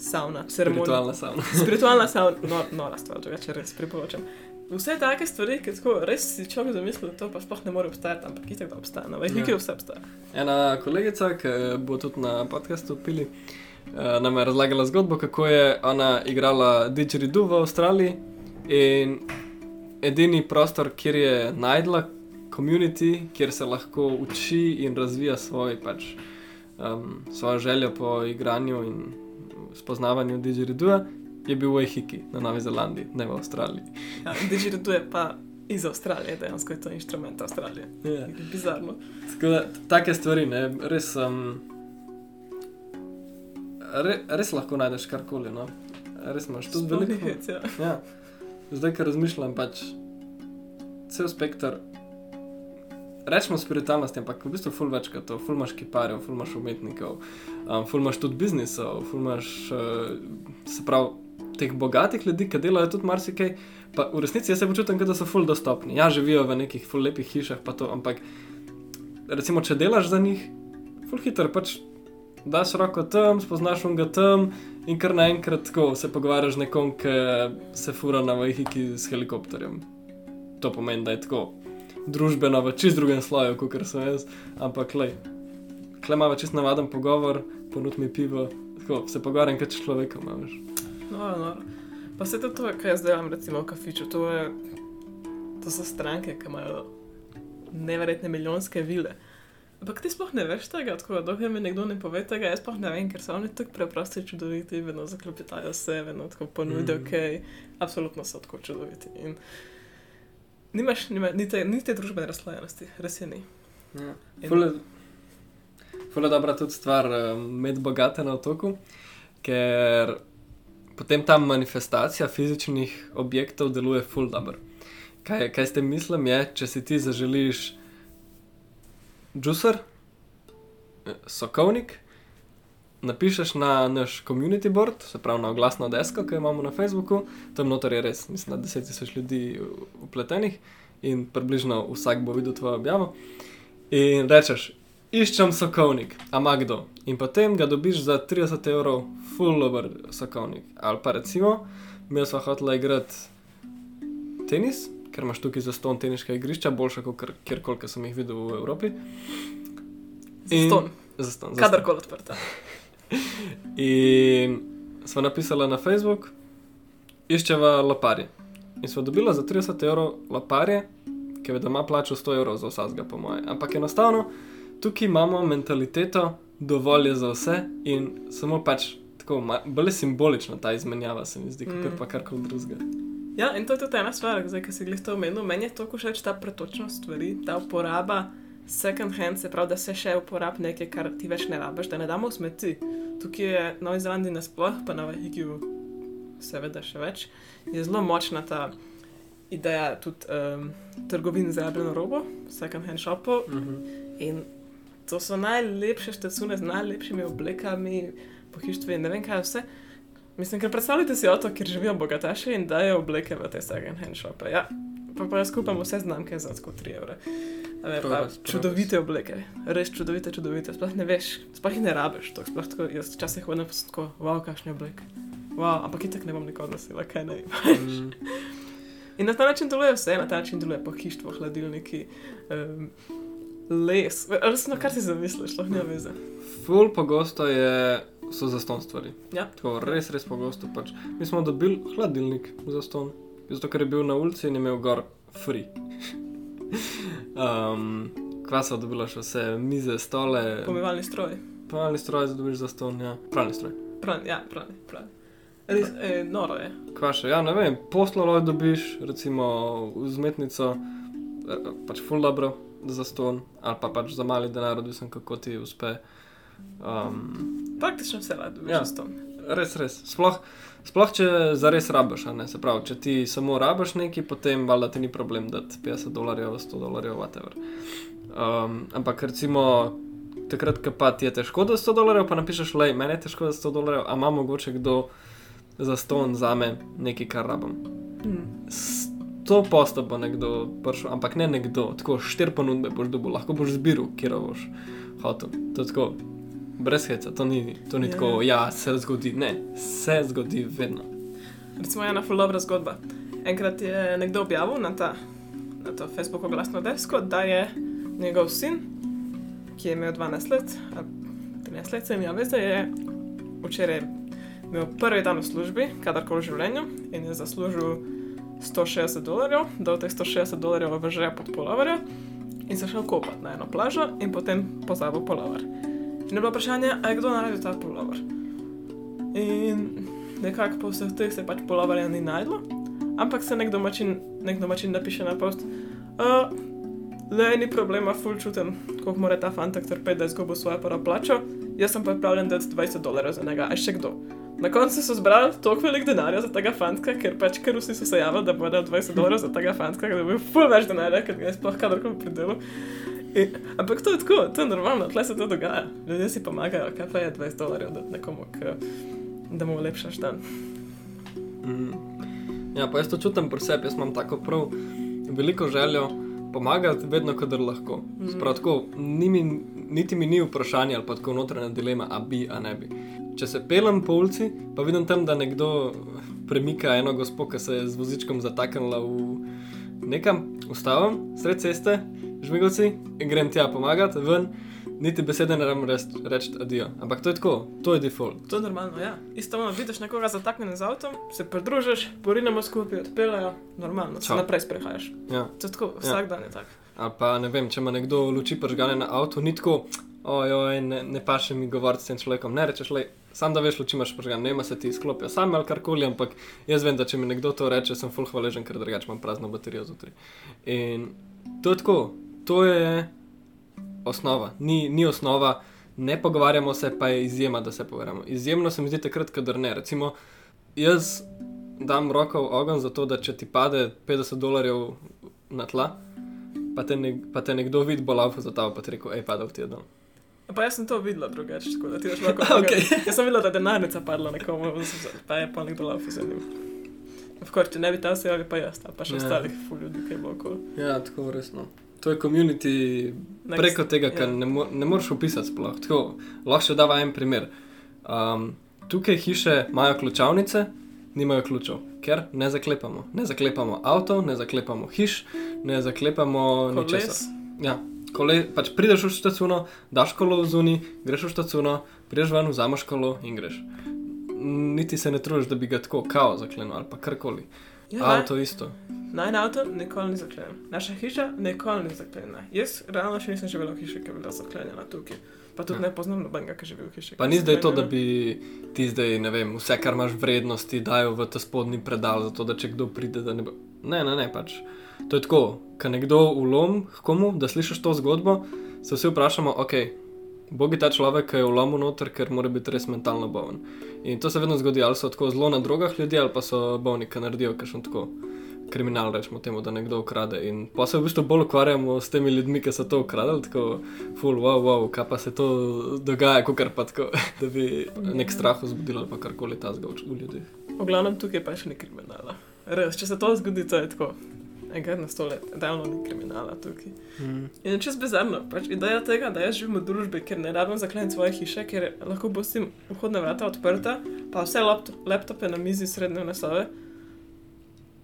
sauna, spiritualna sauna. spiritualna sauna, no, nora stvar, če res priporočam. Vse take stvari, ki tako res si človek zamisli, da to pa sploh ne more obstajati, ampak itek da obstaja, no, veš, nekaj ja. vse obstaja. Ena kolegica, ki bo tudi na podkastu pili, uh, nam je razlagala zgodbo, kako je ona igrala didgeridoo v Avstraliji in edini prostor, kjer je najdla komunity, kjer se lahko uči in razvija svoj, pač, um, svojo željo po igranju in spoznavanju Digiriduja, je bil v Ehiki na Novi Zelandiji, ne v Avstraliji. Ja, Digiridu je pa iz Avstralije, dejansko je to inštrument Avstralije. Ja. Bizarno. Da, take stvari, ne, res, um, re, res lahko najdeš karkoli. No. Res imaš tudi veliko. Hec, ja. ja. Zdaj, ker razmišljam, pač cel spektr rečemo spiritualnost, ampak v bistvu ful več kot to, ful imaš kiparjev, ful imaš umetnikov, um, ful imaš tudi biznisov, ful imaš uh, se pravi teh bogatih ljudi, ki delajo tudi marsikaj. Pa v resnici jaz se počutim, da so ful dostopni. Ja, živijo v nekih ful lepih hišah, pa to, ampak recimo, če delaš za njih, ful hitro pač daš roko tam, spoznaš unga tam in kar naenkrat tako se pogovarjaš z nekom, ki se fura na vahiki s helikopterjem. To pomeni, da je tako družbeno v čist drugem sloju, kot sem jaz, ampak le. Klej ima čist navaden pogovor, ponud mi pivo, tako se pogovarjam kot človek, imaš. No, no. Pa se to, to kar jaz delam, recimo v kafiču, to, je, to so stranke, ki imajo neverjetne milijonske vile. Ampak ti sploh ne veš tega, tako da dokler mi nekdo ne pove tega, jaz sploh ne vem, ker so oni tako preprosti, čudoviti, vedno zaklopitajo se, vedno tako ponudijo, Mm. ok, absolutno so tako čudoviti. In nimaš nima, ni, te, ni te družbene razslajenosti, res je ni. Ja. In- Ful je- je dobra tudi stvar eh, med bogate na otoku, ker potem ta manifestacija fizičnih objektov deluje ful dobro. Kaj, kaj s tem mislim je, če si ti zaželiš juicer, eh, sokovnik, napišeš na naš community board, se pravi na oglasno desko, ki jo imamo na Facebooku, tam notor je res, mislim, da 10 tisoč ljudi upletenih in približno vsak bo videl tvojo objavo. In rečeš, iščem sokovnik, ama kdo. In potem ga dobiš za 30 evrov, full over sokovnik. Ali pa recimo, mi smo hoteli igrati tenis, ker imaš tukaj za ston teniška igrišča, boljša kot kjerkoli, ki sem jih videl v Evropi. In- Za ston, za ston. kadarkoli odprta. In smo napisali na Facebook, iščeva loparje. In smo dobili za 30 evrov loparje, ki je doma plačal 100 evrov za vsakega, po moje. Ampak enostavno, tukaj imamo mentaliteto, dovolj je za vse in samo pač tako, bolj simbolična ta izmenjava, se mi zdi, Mm. kot pa karkoli drugega. Ja, in to je tudi ena stvar, zdaj, ki si glih to omenil. Meni je to všeč ta pretočnost stvari, ta uporaba second hand, se pravi, da se še uporab nekaj, kar ti več ne rabiš, da ne damo v smeti. Tukaj je na Novi Zelandiji nasploh, pa na Vahigiju seveda še več, je zelo močna ta ideja tudi um, trgovin za rabljeno robo, second hand shopov. In to so najlepše štecune z najlepšimi oblekami, pohištvi in ne vem kaj vse. Mislim, ker predstavljate si otok, kjer živijo bogataši in dajo obleke v te second hand shope. Ja, pa, pa jaz kupam vse znamke za tako 3 evre. A Ne, pa, čudovite obleke, res čudovite, čudovite. Sploh ne veš, sploh jih ne rabiš. To, sploh tako, jaz včasih hodim pa sem tako, wow, kakšne obleke. Wow, ampak itak ne bom nikoli nosila, kaj ne vem. Mm. In na ta način deluje vse, na ta način deluje pohištvo, hladilniki, um, les. Resno, kar si zamisliš, sploh ne veze. Ful pogosto je, so zaston stvari. Ja. Tako, res, res pogosto. Pač. Mi smo dobili hladilnik za ston, zato ker je bil na ulici in je imel gor free. Um, kva so dobila še vse, mize, stole, Pomivalni stroj. pralni stroj za dobiš za ston, ja. Pralni stroj. Pravi, ja, pravi, pravi. Res, e, noro je. Kva še, ja, ne vem, posloloj dobiš, recimo vzmetnico, eh, pač full dobro za ston, ali pa pač za mali denar, odvisen kako ti uspe. Um, Praktično vse rad dobiš Ja. ja. ston. Res, res. Sploh, sploh če zares rabiš, a ne se pravi, če ti samo rabiš nekaj, potem valjda ti ni problem dati 50 dolarjev, 100 dolarjev, whatever. Um, ampak recimo takrat, ko pa ti je težko da 100 dolarjev, pa napišeš, le, meni je težko da 100 dolarjev, a ima mogoče kdo za ston za me nekaj, kar rabim. Hmm. To posto bo nekdo prišel, ampak ne nekdo, tako štiri ponudbe boš dobil, lahko boš zbiral, kjer boš hotel. To je tako, brez heca, to ni, to ni Ja. tako, ja, se zgodi, ne, se zgodi vedno. Recimo ena ful dobra zgodba. Enkrat je nekdo objavil na, ta, na to Facebook oglasno desko, da je njegov sin, ki je imel 12 let, ali 13 let, se mi je, da je včeraj imel prvi dan v službi, kadarkoli v življenju, in je zaslužil 160 dolarjev, dal teh 160 dolarjev v žep pod polovarja in se šel kopati na eno plažo in potem pozabil polovar. In je bilo vprašanje, a je kdo naredil ta polovar. In nekako po vseh teh se pač polovarja ni najdlo, ampak se nek domačin, nek domačin napiše na post. Uh, Le ni problema, ful čutim, koliko mora ta fantak trpeti, da je izgubil svojo prvo plačo. Jaz sem pripravljen dati 20 dolarjev za njega, a še kdo. Na koncu so zbrali toliko velik denarja za tega fantka, ker pač ker vsi so se javili, da bo dal 20 dolarjev za tega fantka, da bo ful več denarja, ker ga je sploh kadarkoli pridelal. In, ampak to je tako, to je normalno, tle se to dogaja. Ljudje si pomagajo, kaj pa je 20 dolarjev dati nekomu, k, da mu lepšaš dan. Mm. Ja, pa jaz to čutim pri sebi, jaz imam tako prav veliko željo pomagati, vedno, kadar lahko. Mm. Sprav tako, ni mi niti mi ni vprašanje ali pa tako notranja dilema, a bi, a ne bi. Če se pelem po ulici, pa vidim tam, da nekdo premika eno gospo, ki se je z vozičkom zataknila v nekam, ustavim sred ceste, žmigovci in grem tja pomagati ven. Niti besede ne rabim reči, reči adijo. Ampak to je tako, to je default. To je normalno, ja. Isto ono, vidiš nekoga zataknjena z avtom, se pridružiš, porinemo skupaj, odpeljajo, normalno, se Čau. naprej sprehajaš. Ja. To je tako, vsak dan je tak. Ali pa ne vem, če ima nekdo luči pržgane na avtu, ni tako, ojoj, ne, ne paše mi govoriti s tem človekom. Ne rečeš, le, sam da veš, luči imaš pržgane, ne ima se ti izklopijo, sam ali karkoli, ampak jaz vem, da če mi nekdo to reče, sem full hvaležen, ker drugače imam prazno baterijo zjutraj. In to je tako, to je osnova, ni, ni osnova, ne pogovarjamo se, pa je izjema, da se pogovarjamo. Izjemno se mi zdi takrat, kadar ne. Recimo, jaz dam roko v ogenj za to, da če ti pade 50 dolarjev na tla, pa te, nek, pa te nekdo vidi, bo laufa za tabo, pa ti rekel, hej, padal ti je dol. Pa jaz sem to videla drugače, tako da ti daš lahko Okej. Jaz sem videla, da je denarnica padla nekomu, pa je pa nekdo laufa za njim. Vkor, če ne bi ta sejali, pa jaz, pa še Ja. ostalih ful ljudi, ki je bilo okoli. Ja, tako resno. To je community Next- preko tega, kar ja. ne, mo ne moreš opisati sploh. Tako, lahko še dava en primer. Um, tukaj hiše imajo ključavnice, nimajo ključev, ker ne zaklepamo. Ne zaklepamo avto, ne zaklepamo hiš, ne zaklepamo ničesar. Ja, kole, pač prideš v štacuno, daš kolo v zuni, greš v štacuno, prideš ven, vzameš kolo in greš. Niti se ne trudiš, da bi ga tako kao zaklenil ali pa karkoli. Ja, Avto isto. Najn avto nikoli ni zaklenjen. Naša hiša nikoli ni zaklenjena. Jaz realno še nisem živela v hiši, ki je bila zaklenjena tukaj. Pa tudi Ja. ne poznam nobenega, ki živi v hiši. Pa ni zdaj to, da bi ti zdaj, ne vem, vse, kar imaš vrednosti, dajo v ta spodnji predal, zato da če kdo pride, da ne bo. Ne, ne, ne, pač. To je tako, ko nekdo ulom komu, da slišiš to zgodbo, se vsi vprašamo, ok, bogi ta človek, ki je ulomil noter, ker mora biti res mentalno bolen. In to se vedno zgodi, ali so tako zelo na drogah ljudje, ali pa so bolni, ki naredijo kakšen tako. Kriminal, rečemo temu, da nekdo ukrade. In pa se v bistvu bolj ukvarjamo s temi ljudmi, ki so to ukradli, tako, full, wow, wow, kaj pa se to dogaja, kot pa tako, da bi nek strah vzbudilo ali karkoli ta zgolj v ljudeh. V glavnem tukaj pa še ni kriminala. Res, če se to zgodi, to je tako. Enkrat na sto let, davno ni kriminala tukaj. Mm. In je čez bizarno, pač ideja tega, da jaz živim v družbi, kjer ne rabim zakleniti svoje hiše, ker lahko pustim vhodna vrata odprta, pa vse laptop, laptope na mizi srednje nasove.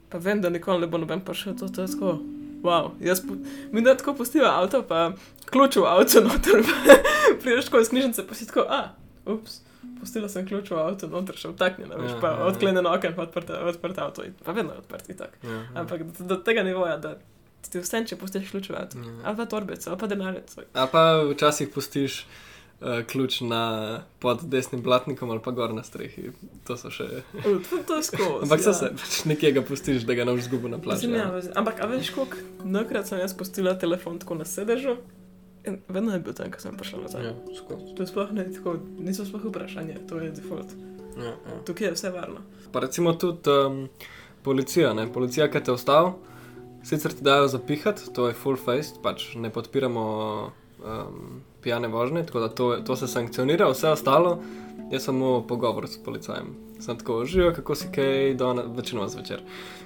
Pa vem, da nikoli ne bo noben prišel, to, to je tako. Wow, jaz pu- mi da tako pustiva avto, pa ključ v avto noter, prideš tako iz knjižnice, pa si tako, a, ups, pustila sem ključ v avto noter, še vtaknjena, veš, Ja, pa ja, ja. odklenjeno okno, pa odprta, odprta avto, in- pa vedno je odprt, itak. Ja, ja. Ampak do, do tega nivoja, da ti vse, če pustiš ključ v avto. Ja. Ali pa torbico, ali pa denarnico. A pa včasih pustiš uh, ključ na, pod desnim blatnikom ali pa gor na strehi. To so še. U, To, to je skozi. Ampak so se, pač nekje ga pustiš, da ga ne boš zgubil na plaži. Ja, vezi. Ampak, a veš, koliko nekrat sem jaz pustila telefon tako na sedežu in vedno je bil tam, ko sem prišla nazaj. Ja, skozi. To je sploh ne tako, niso sploh vprašanje, to je default. Ja, ja. Tukaj je vse varno. Pa recimo tudi um, policija, ne? policija, ki te ustavi, sicer ti dajo zapihati, to je full face, pač ne podpiramo um, pijane vožnje, tako da to, to se sankcionira, vse ostalo je samo pogovor s policajem. Sem tako živel, kako si kaj, dona, večinoma zvečer.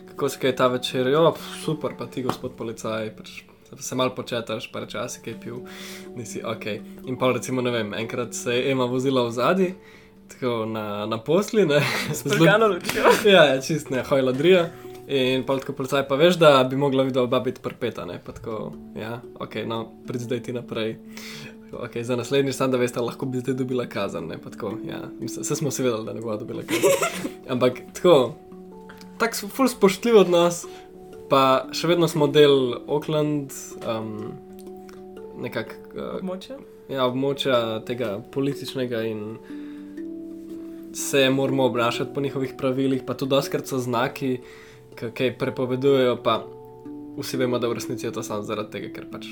Kako si kaj ta večer, jo, super, pa ti gospod policaj, pač se mal početaš, pa reče, a si kaj pil, nisi ok. In pa recimo, ne vem, enkrat se je Ema vozila v zadnji. Tako na, na posli, ne, lučijo. Ja, ja čist ne, hojla drija. In pa tako policaj pa veš, da bi mogla videti oba biti prpeta, ne, pa tako, ja, ok, no, prid zdaj ti naprej. Ok, za naslednji sam, da veste, lahko bi zdaj dobila kazen, ne, tako, ja, vse smo si vedeli, da ne bo dobila kazen. Ampak tako, tako so ful spoštljiv od nas, pa še vedno smo del Auckland, um, nekako, uh, Moče? ja, območja tega političnega in se moramo obnašati po njihovih pravilih, pa tudi doskrat so znaki, ki kaj prepovedujejo, pa vsi vemo, da v resnici je to samo zaradi tega, ker pač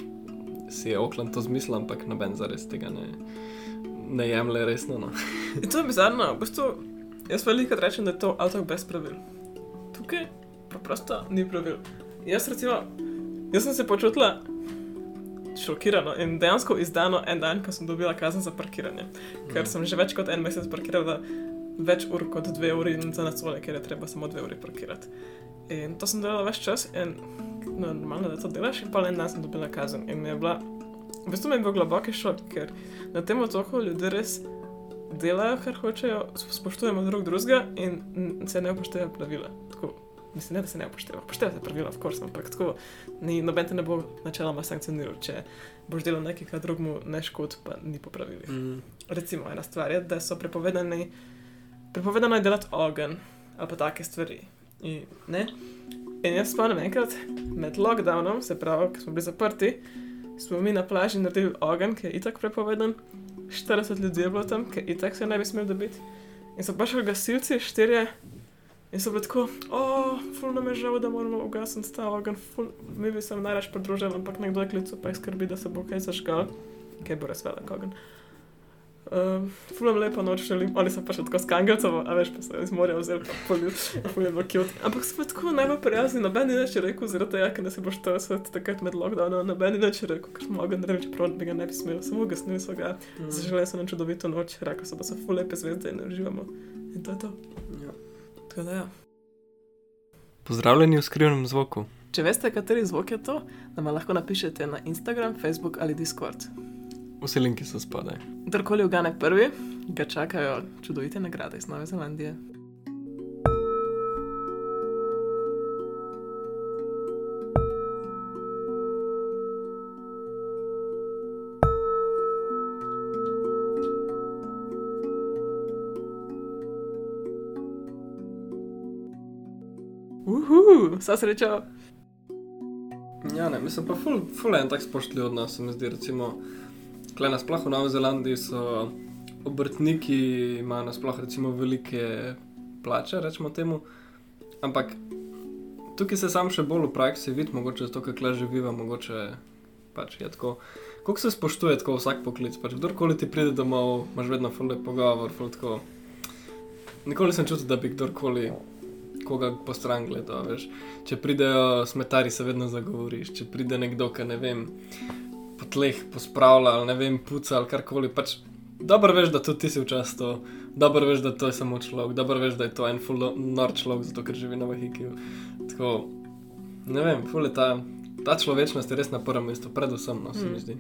si je Oakland to zmislil, ampak noben zares tega ne, ne jemlje resno. No. To je bizarno, v bistvu, jaz veliko rečem, da je to avto brez pravil. Tukaj preprosto ni pravil. Jaz recimo, jaz sem se počutila šokirano in dejansko izdano en dan, ko sem dobila kazen za parkiranje. Ker sem že več kot en mesec parkirala več ur kot dve uri in za nacole, ker je treba samo dve uri parkirati. In to sem delala več čas in no, normalno, da to delaš in pa en dan sem dobila kazen in mi je bila v bistvu mi je bil globoki šok, ker na tem otoku ljudje res delajo, kar hočejo, spoštujemo drug drugega in se ne upoštevajo pravila. Mislim, ne, da se ne upoštevajo, upoštevajo se pravila, v korsem, ampak tako, ni, noben te ne bo načeloma sankcioniral, če boš delal nekaj, kar drugmu ne škod, pa ni po pravilih. Mm. Recimo, ena stvar je, da so prepovedani, prepovedano je delati ogenj ali pa take stvari. In, ne? In jaz spomnim enkrat med lockdownom, se pravi, ko smo bili zaprti, smo mi na plaži naredili ogenj, ki je itak prepovedan. 40 ljudi je bilo tam, ki itak se ne bi smel dobiti. In so prišli gasilci, štirje. In so bili tako, o, ful nam je žal, da moramo ugasniti ta ogenj, ful, mi bi se vam najraž pridružili, ampak nekdo je klical, pa je skrbi, da se bo kaj zažgal, kaj bo res velik ogenj. Um, ful nam lepo noč želim, oni so pa še tako skangalcovo, a veš, pa so iz morja vzeli, pa ful je bilo cute. Ampak so pa tako najbolj prijazni, noben ni nič rekel, zaradi tega, ker ne se boš to svet takrat med lockdownom, noben ni nič rekel, ker smo ogenj naredili, čeprav bi ga ne bi smel, samo ugasnili so ga. Mm. Zaželeli so nam čudovito noč, rekli so, da so ful lepe zvezde in uživamo. In to je to. Ja. Tako da ja. Pozdravljeni v skrivnem zvoku. Če veste, kateri zvok je to, nam lahko napišete na Instagram, Facebook ali Discord. Vsi linki so spodaj. Kdorkoli ugane prvi, ga čakajo čudovite nagrade iz Nove Zelandije. Vsa sreča. Ja, ne, mislim pa, ful, ful je en tak spoštljiv odnos, se mi zdi, recimo, klej nasploh v Novi Zelandiji so obrtniki, imajo nasploh recimo velike plače, rečemo temu, ampak tukaj se sam še bolj v praksi vidi, mogoče zato, ker klej živiva, mogoče pač je tako. Kako se spoštuje tako vsak poklic, pač kdorkoli ti pride domov, imaš vedno ful lep pogovor, ful tako. Nikoli nisem čutil, da bi kdorkoli koga po stran gledal, veš. Če pridejo smetari, se vedno zagovoriš. Če pride nekdo, ki ne vem, po tleh pospravlja ali ne vem, puca ali karkoli. Pač dobro veš, da tudi ti si včasih to, dobro veš, da to je samo človek, dobro veš, da je to en full nor človek, zato ker živi na Vahikiju. Tako, ne vem, full je ta, ta človečnost je res na prvem mestu, predvsem, no, se mi Mm. zdi.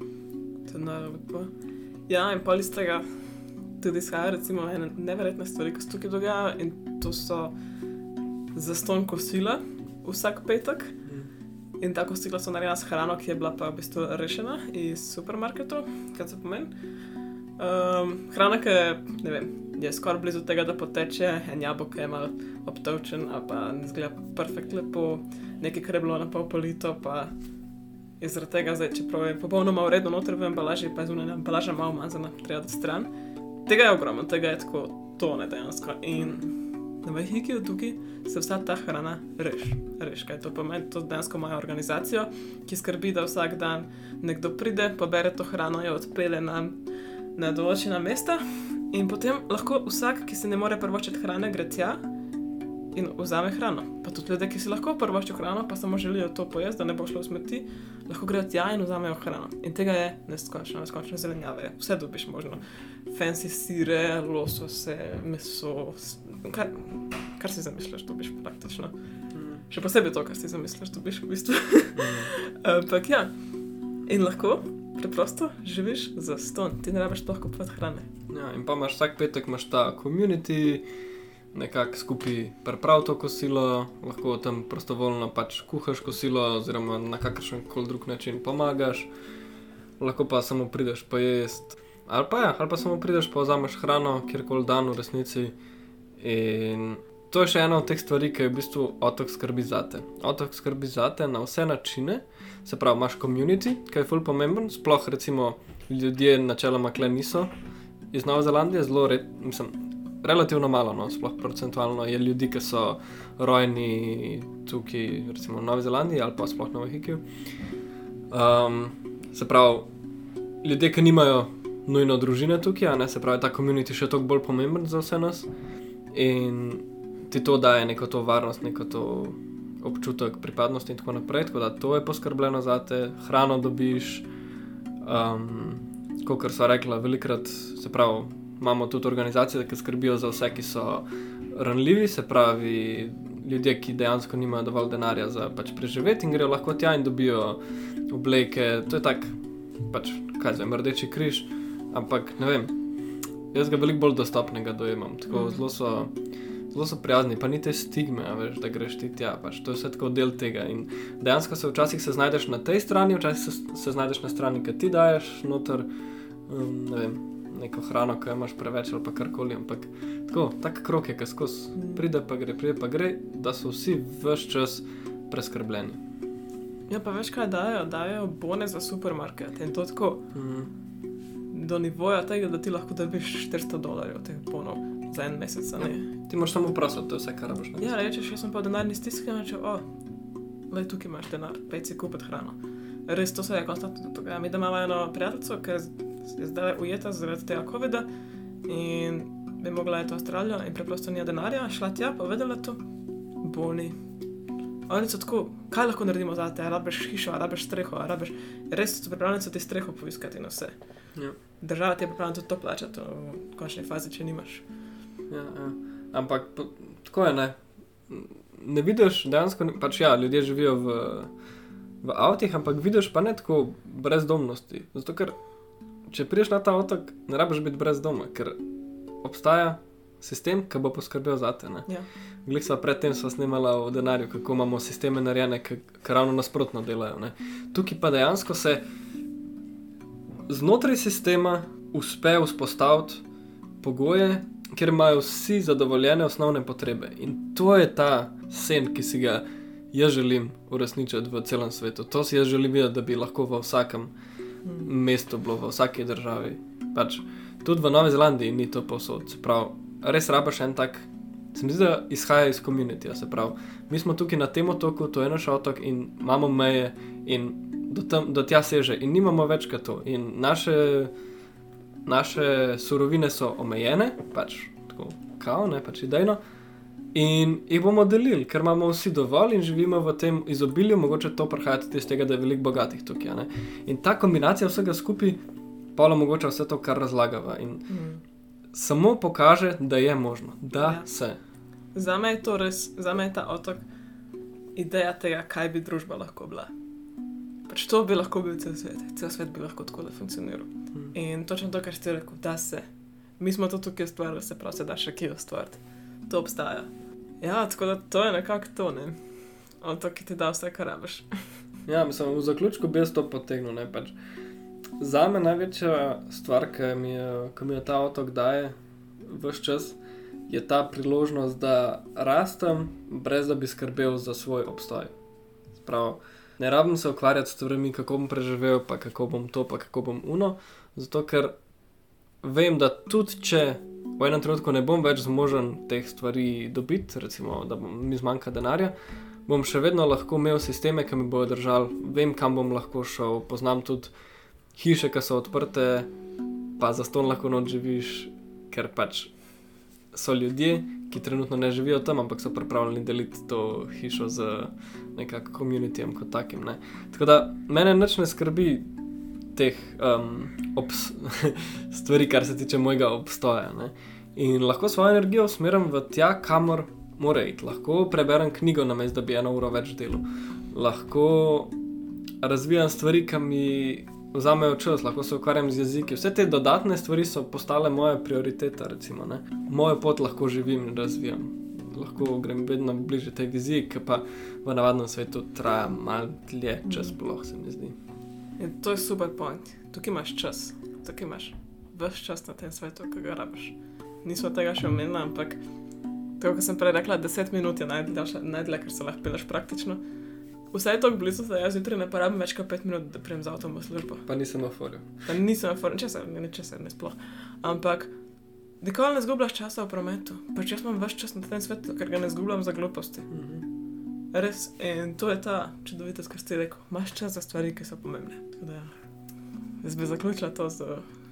To je najlepo. Ja, in pol iz tega tudi izhaja recimo ene neverjetne stvari, ki se tukaj dogajajo in to so zaston kosila vsak petek. In ta kosila so narejena s hrano, ki je bila pa v bistvu rešena iz supermarketov, kaj se pomeni. Um, hrana, ki je, vem, je skoraj blizu tega, da poteče, en jabolk je mal obtovčen, ali pa ne zgleda perfekt lepo, nekaj, kar je bilo na pol polito, pa je zaradi tega zdaj, čeprav je popolnoma uredno noter v embalaži, pa je zunanja embalaža malo umazana, treba dati stran. Tega je ogromno, tega je tako tone dejansko. In na Vahikiju tukaj se vsa ta hrana reš. Reš, kaj to pomeni? To dejansko imajo organizacijo, ki skrbi, da vsak dan nekdo pride, pobere to hrano, jo odpele na, na določena mesta in potem lahko vsak, ki se ne more prvočiti hrane, gre tja in vzame hrano. Pa tudi ljudje, ki si lahko prvočijo hrano, pa samo želijo to pojesti, da ne bo šlo v smeti, lahko grejo tja in vzamejo hrano. In tega je neskončno, neskončno zelenjave. Vse dobiš možno. Fancy sire, losose, meso, kar, kar si zamišljaš, dobiš praktično. Še posebej to, kar si zamišljaš, dobiš v bistvu. Ampak ja, in lahko preprosto živiš za ston, ti ne rabiš toliko kupovati hrane. Ja, in pa imaš vsak petek imaš ta community, nekako skupaj priprav to kosilo, lahko tam prostovoljno pač kuhaš kosilo, oziroma na kakršen koli drug način pomagaš, lahko pa samo prideš pojest. Ali pa, ja, ali pa samo prideš pa vzameš hrano, kjerkoli dan v resnici. In to je še ena od teh stvari, ki je v bistvu otok skrbi zate. Otok skrbi zate na vse načine, se pravi, imaš community, ki je ful pomemben, sploh recimo ljudje načeloma kle niso iz Nove Zelandije, zelo red, mislim, relativno malo, no, sploh procentualno je ljudi, ki so rojeni tukaj, recimo v Novi Zelandiji ali pa sploh na Vahikiju. Um, se pravi, ljudje, ki nimajo nujno družine tukaj, ne se pravi, ta community še toliko bolj pomemben za vse nas in ti to daje neko to varnost, neko to občutek pripadnosti in tako naprej. Tako da to je poskrbljeno za te, hrano dobiš. Um, kot so rekla, velikrat se pravi, imamo tudi organizacije, ki skrbijo za vse, ki so ranljivi, se pravi, ljudje, ki dejansko nimajo dovolj denarja za pač preživeti in grejo lahko tja in dobijo obleke. To je tako, pač, kaj za Rdeči križ, ampak ne vem, jaz ga veliko bolj dostopnega dojemam. Tako Mhm. zelo so. Zelo so prijazni, pa ni te stigme, veš, da greš ti tja. Pač. To je vse tako del tega. In dejansko se včasih se znajdeš na tej strani, včasih se, se znajdeš na strani, ki ti daješ noter um, ne vem, neko hrano, ki jo imaš preveč ali pa karkoli. Ampak tako, tak krok je, ki skozi pride, pa gre, pride, pa gre, da so vsi vse čas preskrbljeni. Ja, pa veš kaj dajo? Dajo bone za supermarket in to tako Mm. Do nivoja tega, da ti lahko dobiš 400 dolarjev teh bonov za en mesec. a ne. Ti moraš samo vprašati, to je vse, kar rabiš. ne? Ja, rečeš, jaz sem pa denarni stiski, reče, o, le tukaj imaš denar, pej si kupiti hrano. Res to se je konstantno dogaja. Mi da imamo eno prijateljico, ki je je zdaj ujeta zaradi tega COVID-a in bi mogla iti v Avstralijo in preprosto nija denarja, šla tja, povedala to, boni. Oni so tako, kaj lahko naredimo za te, rabiš hišo, rabiš streho, rabiš, res so pripravljeni so ti streho poiskati na vse. Ja. Država ti je pripravljena tudi to plačati v končni fazi, če nimaš. Ja, ja. Ampak po, tako je, ne. Ne vidiš dejansko, pač ja, ljudje živijo v, v avtih, ampak vidiš pa ne tako brezdomnosti. Zato, ker če prideš na ta otok, ne rabiš biti brez doma, ker obstaja sistem, ki bo poskrbel za te. Ja. Glik sva predtem sva snimala o denarju, kako imamo sisteme narejene, ki ravno nasprotno delajo. Ne. Tukaj pa dejansko se znotraj sistema uspe vzpostaviti pogoje, kjer imajo vsi zadovoljene osnovne potrebe. In to je ta sen, ki si ga jaz želim uresničiti v celem svetu. To si jaz želim videti, da bi lahko v vsakem mestu bilo, v vsaki državi. Pač, tudi v Novi Zelandiji ni to povsod. Se pravi, res rabaš en tak. Se mi zdi, da izhaja iz komunitija. Se pravi, mi smo tukaj na tem otoku, to je naš otok in imamo meje in do, tam, do tja seže in nimamo več kot to. In naše, naše surovine so omejene, pač tako kao, ne pač idejno. In jih bomo delili, ker imamo vsi dovolj in živimo v tem izobilju, mogoče to prihaja tudi iz tega, da je veliko bogatih tukaj. Ne? In ta kombinacija vsega skupaj pa omogoča vse to, kar razlagava. In Mm. samo pokaže, da je možno, da ja. se. Za me je to res, za me je ta otok ideja tega, kaj bi družba lahko bila. Pač to bi lahko bil cel svet, cel svet bi lahko tako funkcioniral. Mm. In točno to, kar ste rekel, da se. Mi smo to tukaj ustvarili, se pravi, se da še kje ustvariti. To obstaja. Ja, tako da to je nekako to, ne. Otok, ki ti da vse, kar rabiš. Ja, mislim, v zaključku bi jaz to potegnil. Ne, pač. Za me največja stvar, ki mi, je, ki mi jo ta otok daje vse čas, je ta priložnost, da rastem, brez da bi skrbel za svoj obstoj. Sprav, ne rabim se ukvarjati s stvarmi, kako bom preživel, pa kako bom to, pa kako bom uno, zato ker vem, da tudi če v enem trenutku ne bom več zmožen teh stvari dobiti, recimo, da bom, mi zmanjka denarja, bom še vedno lahko imel sisteme, ki mi bodo držali, vem, kam bom lahko šel, poznam tudi hiše, ki so odprte, pa za ston lahko noč živiš, ker pač so ljudje, ki trenutno ne živijo tam, ampak so pripravljeni deliti to hišo z nekakšnim komunitijem kot takim. Ne. Tako da mene nič ne skrbi teh um, obs stvari, kar se tiče mojega obstoja. Ne. In lahko svojo energijo usmerim v tja, kamor mora iti. Lahko preberem knjigo, namesto da bi eno uro več delal. Lahko razvijam stvari, ki mi vzamejo čas, lahko se ukvarjam z jeziki. Vse te dodatne stvari so postale moja prioriteta. Recimo, ne. Mojo pot lahko živim in razvijam. Lahko grem vedno bližje tej viziji, ki pa v navadnem svetu traja malo dlje, če sploh se mi zdi. In to je super point. Tukaj imaš čas, tukaj imaš več čas na tem svetu, ki ga rabiš. Nismo tega še omenili, ampak tako kot sem prej rekla, 10 minut je najdlje, kar se lahko peleš praktično. Vse je tako blizu, da jaz zjutraj ne porabim več kot 5 minut, da pridem z avtom v službo. Pa nisem oforil. Pa nisem na forum, česar, ne česar, ne sploh. Ampak nikoli ne zgubljaš časa v prometu. Pač jaz imam več časa na tem svetu, ker ga ne zgubljam za gluposti. Mhm. Res, in to je ta čudovitost, kar ste rekel. Imaš čas za stvari, ki so pomembne. Tako Da, jaz bi zaključila to z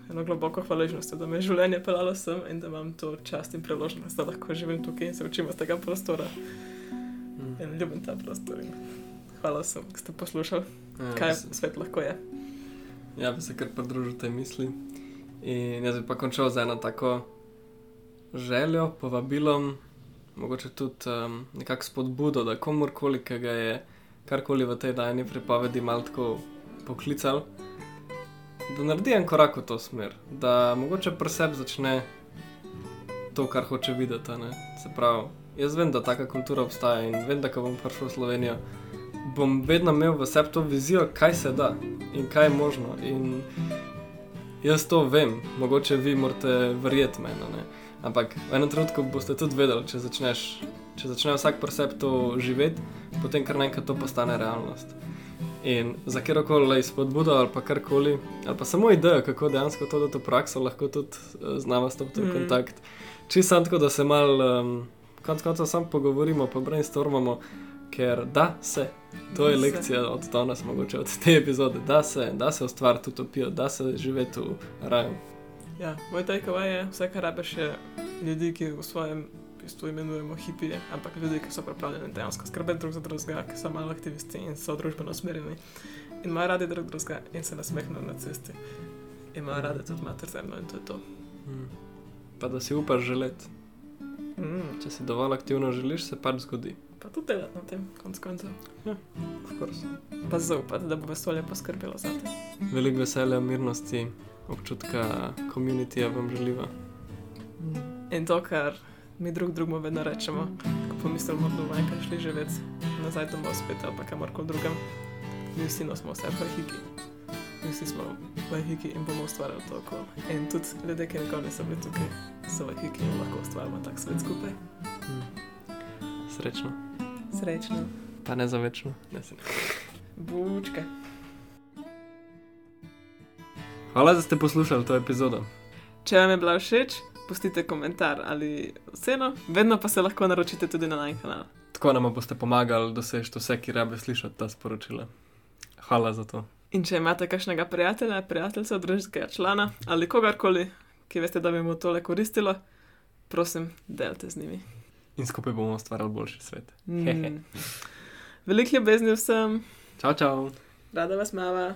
eno globoko hvaležnostjo, da me je življenje pelalo sem in da imam to čast in priložnost, da lahko živim tukaj in se učim iz tega prostora. Mhm. In ljubim ta prostor. In hvala vsem, ki ste poslušali, Ja, kaj se- svet lahko je. Ja, bi se kar pridružil tej misli. In jaz bi pa končal z eno tako željo, povabilom, mogoče tudi um, nekako spodbudo, da komorkoli, ki ga je karkoli v tej dajni pripovedi malo tako poklical, da naredi en korak v to smer, da mogoče pri sebi začne to, kar hoče videti. ne. Se pravi, jaz vem, da taka kultura obstaja in vem, da ko bom prišel v Slovenijo, bom vedno imel v sebi to vizijo, kaj se da in kaj je možno. In jaz to vem, mogoče vi morate verjeti meni. Ampak v enem trenutku boste tudi vedeli, če začneš. Če začne vsak to živeti, potem kar naenkrat to postane realnost. In za kjerkoli spodbudo ali pa karkoli, ali pa samo idejo, kako dejansko to dati v prakso, lahko tudi eh, z nami stopite v Mm. kontakt. Čisto samo tako, da se mal, um, konc koncev sam pogovorimo, pa brainstormamo, ker da se. To je Da se. lekcija od danes, mogoče od te epizode, da se, da se ustvariti utopijo, da se živeti v raju. Ja, moj takeaway je, vse kar rabiš je ljudi, ki v svojem bistvu imenujemo hipije, ampak ljudi, ki so pripravljeni dejansko skrbeti drug za drugega, ki so malo aktivisti in so družbeno usmerjeni in imajo radi drug drugega in se nasmehnejo na cesti. In imajo radi tudi mater zemljo in to je to. Mm. Pa da si upaš želeti. Mm, Če si dovolj aktivno želiš, se pač zgodi. pa tudi delati na tem, konc koncev. Of course. Pa zaupati, da bo vesolje poskrbelo za te. Veliko veselja, mirnosti, občutka komunitija vam želiva. In to, kar mi drug drugemu vedno rečemo, ko pomislimo, da bomo enkrat šli živeti nazaj domov spet ali pa kamorkoli drugam, mi vsi nosimo vse v hiki. Mi vsi smo v hiki in bomo ustvarjali to okolje. In tudi ljudje, ki nikoli niso bili tukaj, so v hiki in lahko ustvarjamo tak svet skupaj. Srečno, Srečno. pa ne za večno. Ne, se ne. Bučke. Hvala, da ste poslušali to epizodo. Če vam je bila všeč, pustite komentar ali oceno, vedno pa se lahko naročite tudi na naš kanal. Tako nam boste pomagali doseči vse, ki rabe slišati ta sporočila. Hvala za to. In če imate kakšnega prijatelja, prijateljca, družinskega člana ali kogarkoli, ki veste, da bi mu tole koristilo, prosim, delite z njimi. In skupaj bomo ustvarjali boljši svet. Mm. Veliko ljubezni vsem, Čau, čau! rada vas mava.